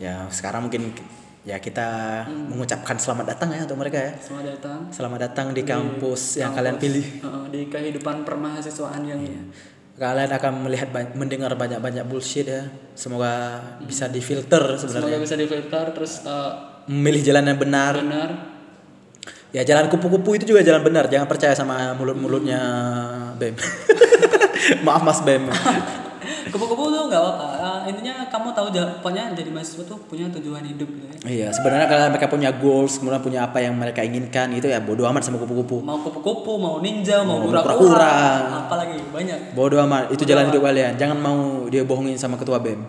Ya, sekarang mungkin ya kita mengucapkan selamat datang ya untuk mereka ya. Selamat datang Selamat datang di kampus yang kampus, kalian pilih. uh, di kehidupan permahasiswaan yang Kalian akan melihat mendengar banyak-banyak bullshit ya. Semoga bisa difilter semoga sebenarnya. bisa difilter terus uh, Memilih jalan yang benar. benar Ya jalan kupu-kupu itu juga jalan benar. Jangan percaya sama mulut-mulutnya Bem. Maaf Mas Bem. kupu-kupu tuh nggak apa-apa intinya kamu tahu pokoknya jadi mahasiswa tuh punya tujuan hidup gitu ya Iya, sebenarnya kalau mereka punya goals, kemudian punya apa yang mereka inginkan itu ya bodoh amat sama kupu-kupu. mau kupu-kupu mau ninja mau kura-kura apalagi banyak Bodoh amat, itu jalan hidup kalian. Jangan mau dia bohongin sama ketua BEM.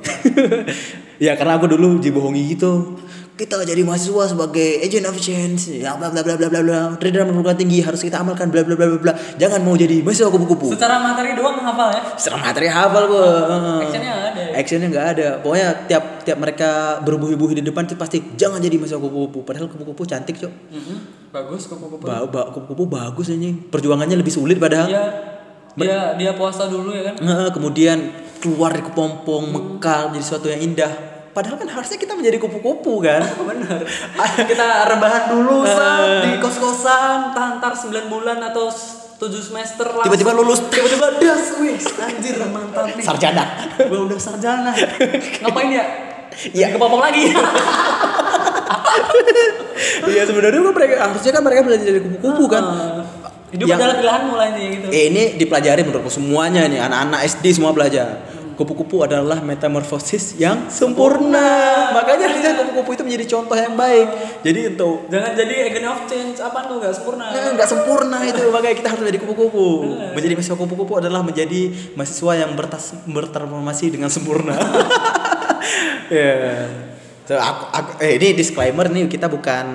ya karena aku dulu dibohongi gitu. Kita jadi mahasiswa sebagai agent of change, ya bla bla bla bla bla bla. Trader perguruan tinggi harus kita amalkan bla bla bla bla bla. Jangan mau jadi mahasiswa kupu-kupu. secara materi doang hafal ya Secara materi hafal gua. actionnya nggak ada ya? Actionnya nggak ada. Pokoknya tiap tiap mereka berbuih-buih di depan tuh pasti jangan jadi mahasiswa kupu-kupu. Padahal kupu-kupu cantik cok. Mm-mm. bagus kupu-kupu Ba ba- kupu-kupu bagus anjing. Perjuangannya lebih sulit padahal. dia dia dia puasa dulu ya kan Nah, kemudian keluar dari kepompong, mekar jadi sesuatu yang indah. Padahal kan harusnya kita menjadi kupu-kupu kan. benar kita rebahan dulu saat di kos-kosan tantar 9 bulan atau 7 semester langsung. Tiba-tiba lulus. tiba-tiba das wih anjir mantap nih Sarjana. gua udah sarjana ngapain ya Iya. Ke popok lagi Iya sebenarnya kan mereka harusnya kan mereka belajar dari kupu-kupu kan. hidup Yang- adalah pilihan mulai nih gitu Eh ini dipelajari menurutku semuanya nih anak-anak SD semua belajar. Kupu-kupu adalah metamorfosis yang sempurna. Makanya harusnya kupu-kupu itu menjadi contoh yang baik. Jadi untuk jangan jadi agent of change apa tuh nggak sempurna Nah, nggak sempurna itu makanya kita harus menjadi kupu-kupu. Menjadi mahasiswa kupu-kupu adalah menjadi mahasiswa yang bertas bertransformasi dengan sempurna. Ya. So, aku, aku- eh, ini disclaimer nih kita bukan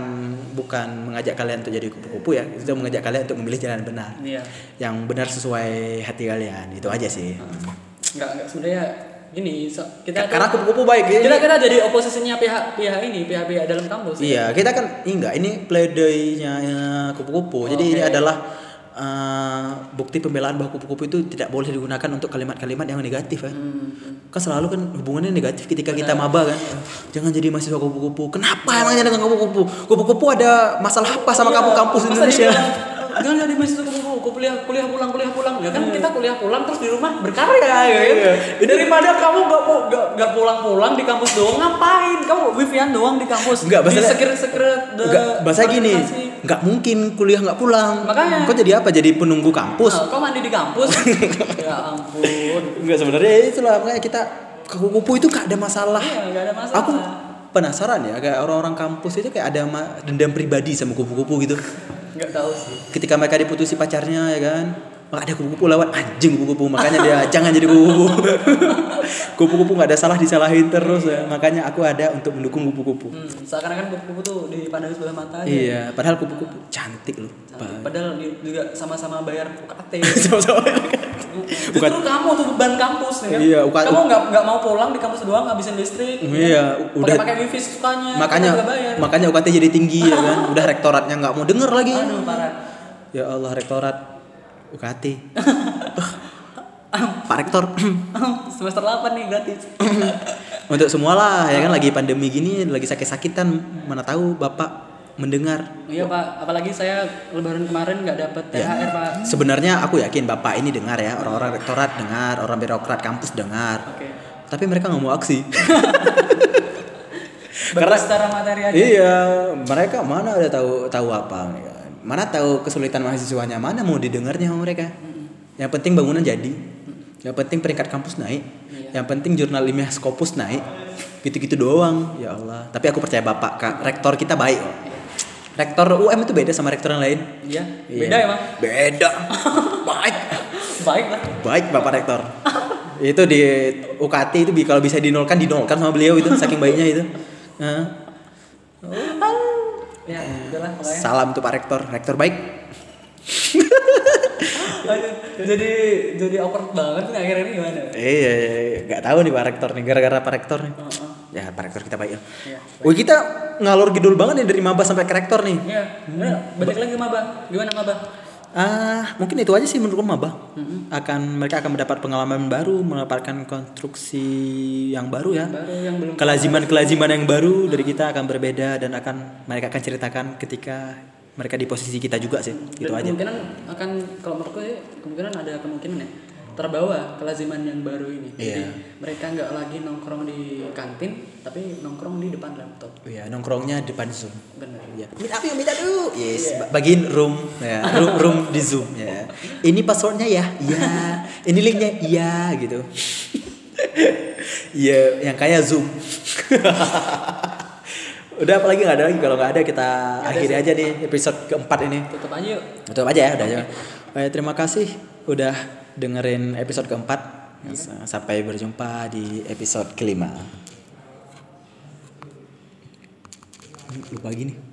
bukan mengajak kalian untuk jadi kupu-kupu ya. Kita mengajak kalian untuk memilih jalan benar. iya Yang benar sesuai hati kalian. Itu aja sih. Nggak nggak sebenarnya gini so, kita Karena kupu-kupu baik ya. kita kita jadi oposisinya pihak pihak ini pihak pihak dalam kampus ya. Iya, kita kan ini enggak ini pledoi-nya eh, kupu-kupu. Jadi ini adalah eh, bukti pembelaan bahwa kupu-kupu itu tidak boleh digunakan untuk kalimat-kalimat yang negatif kan. Hmm. Kan selalu kan hubungannya negatif ketika kita maba kan. Jangan jadi mahasiswa kupu-kupu. Kenapa emangnya dengan kupu-kupu? Kupu-kupu ada masalah apa sama Iya, kamu kampus masa Indonesia? Jangan jadi mahasiswa kau kuliah kuliah pulang kuliah pulang. Ya kan kita kuliah pulang terus di rumah berkarya ya kan. Daripada kamu gak gak, gak pulang-pulang di kampus doang ngapain? Kamu wifian doang di kampus. Enggak, di maksudnya- secret-secret the Enggak, bahasa gini, enggak mungkin kuliah enggak pulang. Makanya. Kok jadi apa? Jadi penunggu kampus? Nah, kau mandi di kampus? ya ampun. Enggak sebenarnya ya itulah makanya kita kupu-kupu itu gak ada masalah. Iya, gak ada masalah. Aku penasaran ya kayak orang-orang kampus itu kayak ada dendam pribadi sama kupu-kupu gitu. Nggak tahu sih. Ketika mereka diputusi pacarnya ya kan, ada kupu-kupu lewat anjing kupu-kupu makanya dia jangan jadi kupu-kupu. kupu-kupu nggak ada salah disalahin terus ya. Makanya aku ada untuk mendukung kupu-kupu. Hmm, seakan-akan kupu-kupu tuh dipandang sebelah mata aja. Iya, padahal kupu-kupu cantik loh. Nah, Padahal juga sama-sama bayar UKT. Sama-sama. Justru kamu tuh beban kampus ya kan? Iya, UKT. Kamu nggak nggak mau pulang di kampus doang ngabisin listrik. Iya, udah- pakai wifi sukanya. makanya bayar. makanya UKT jadi tinggi ya kan. Udah rektoratnya nggak mau denger lagi. Aduh parah. Ya Allah rektorat UKT. Pak Rektor. Semester 8 nih gratis. Untuk semua lah ya kan lagi pandemi gini lagi sakit-sakitan mana tahu Bapak mendengar. iya Pak, apalagi saya lebaran kemarin nggak dapet Ya. THR Pak. Sebenarnya aku yakin Bapak ini dengar ya, orang-orang rektorat dengar, orang birokrat kampus dengar. Oke. Tapi mereka nggak mau aksi. Karena secara materi aja. iya, mereka mana ada tahu tahu apa ya. Mana tahu kesulitan mahasiswanya, mana mau didengarnya sama mereka. Yang penting bangunan jadi. Yang penting peringkat kampus naik. Iya. Yang penting jurnal ilmiah Scopus naik. Gitu-gitu doang. Ya Allah. Tapi aku percaya Bapak, Kak. Rektor kita baik. Rektor UM itu beda sama rektor yang lain. Iya. Iya. Beda emang. Beda. baik. Baik lah. Baik Bapak Rektor. itu di UKT itu kalau bisa dinolkan dinolkan sama beliau itu saking baiknya itu. Nah, Ya, udahlah makanya. salam tuh Pak Rektor. Rektor baik. Aduh, jadi jadi awkward banget nih akhirnya ini gimana? Iya, iya, iya. nggak tahu nih Pak Rektor nih gara-gara Pak Rektor nih. Heeh. Ya Pak Rektor kita baik ya. Iya. Wih kita ngalor gidul banget nih dari maba sampai ke rektor nih. Iya. Nah, balik lagi maba. Gimana maba? Ah, mungkin itu aja sih menurut maba. Akan mereka akan mendapat pengalaman baru, mendapatkan konstruksi yang baru ya. baru yang belum Kelaziman-kelaziman yang baru dari kita akan berbeda dan akan mereka akan ceritakan ketika mereka di posisi kita juga sih. Itu dan aja. kemungkinan akan kalau menurutku ya, kemungkinan ada kemungkinan ya terbawa kelaziman yang baru ini jadi Iya. mereka nggak lagi nongkrong di kantin tapi nongkrong di depan laptop Iya, nongkrongnya depan Zoom. bener Ya. Meet up yuk, meet up yuk. Yes, ba- bagiin room ya, room, room di Zoom ya. Ini passwordnya ya, iya. Ini linknya, iya gitu. Iya, yang kayak Zoom. udah apalagi nggak ada lagi kalau nggak ada kita akhiri aja nih episode keempat ini. tutup aja yuk Tutup aja ya, udah aja. Eh, terima kasih udah dengerin episode keempat. Sampai berjumpa di episode kelima. Lupa gini.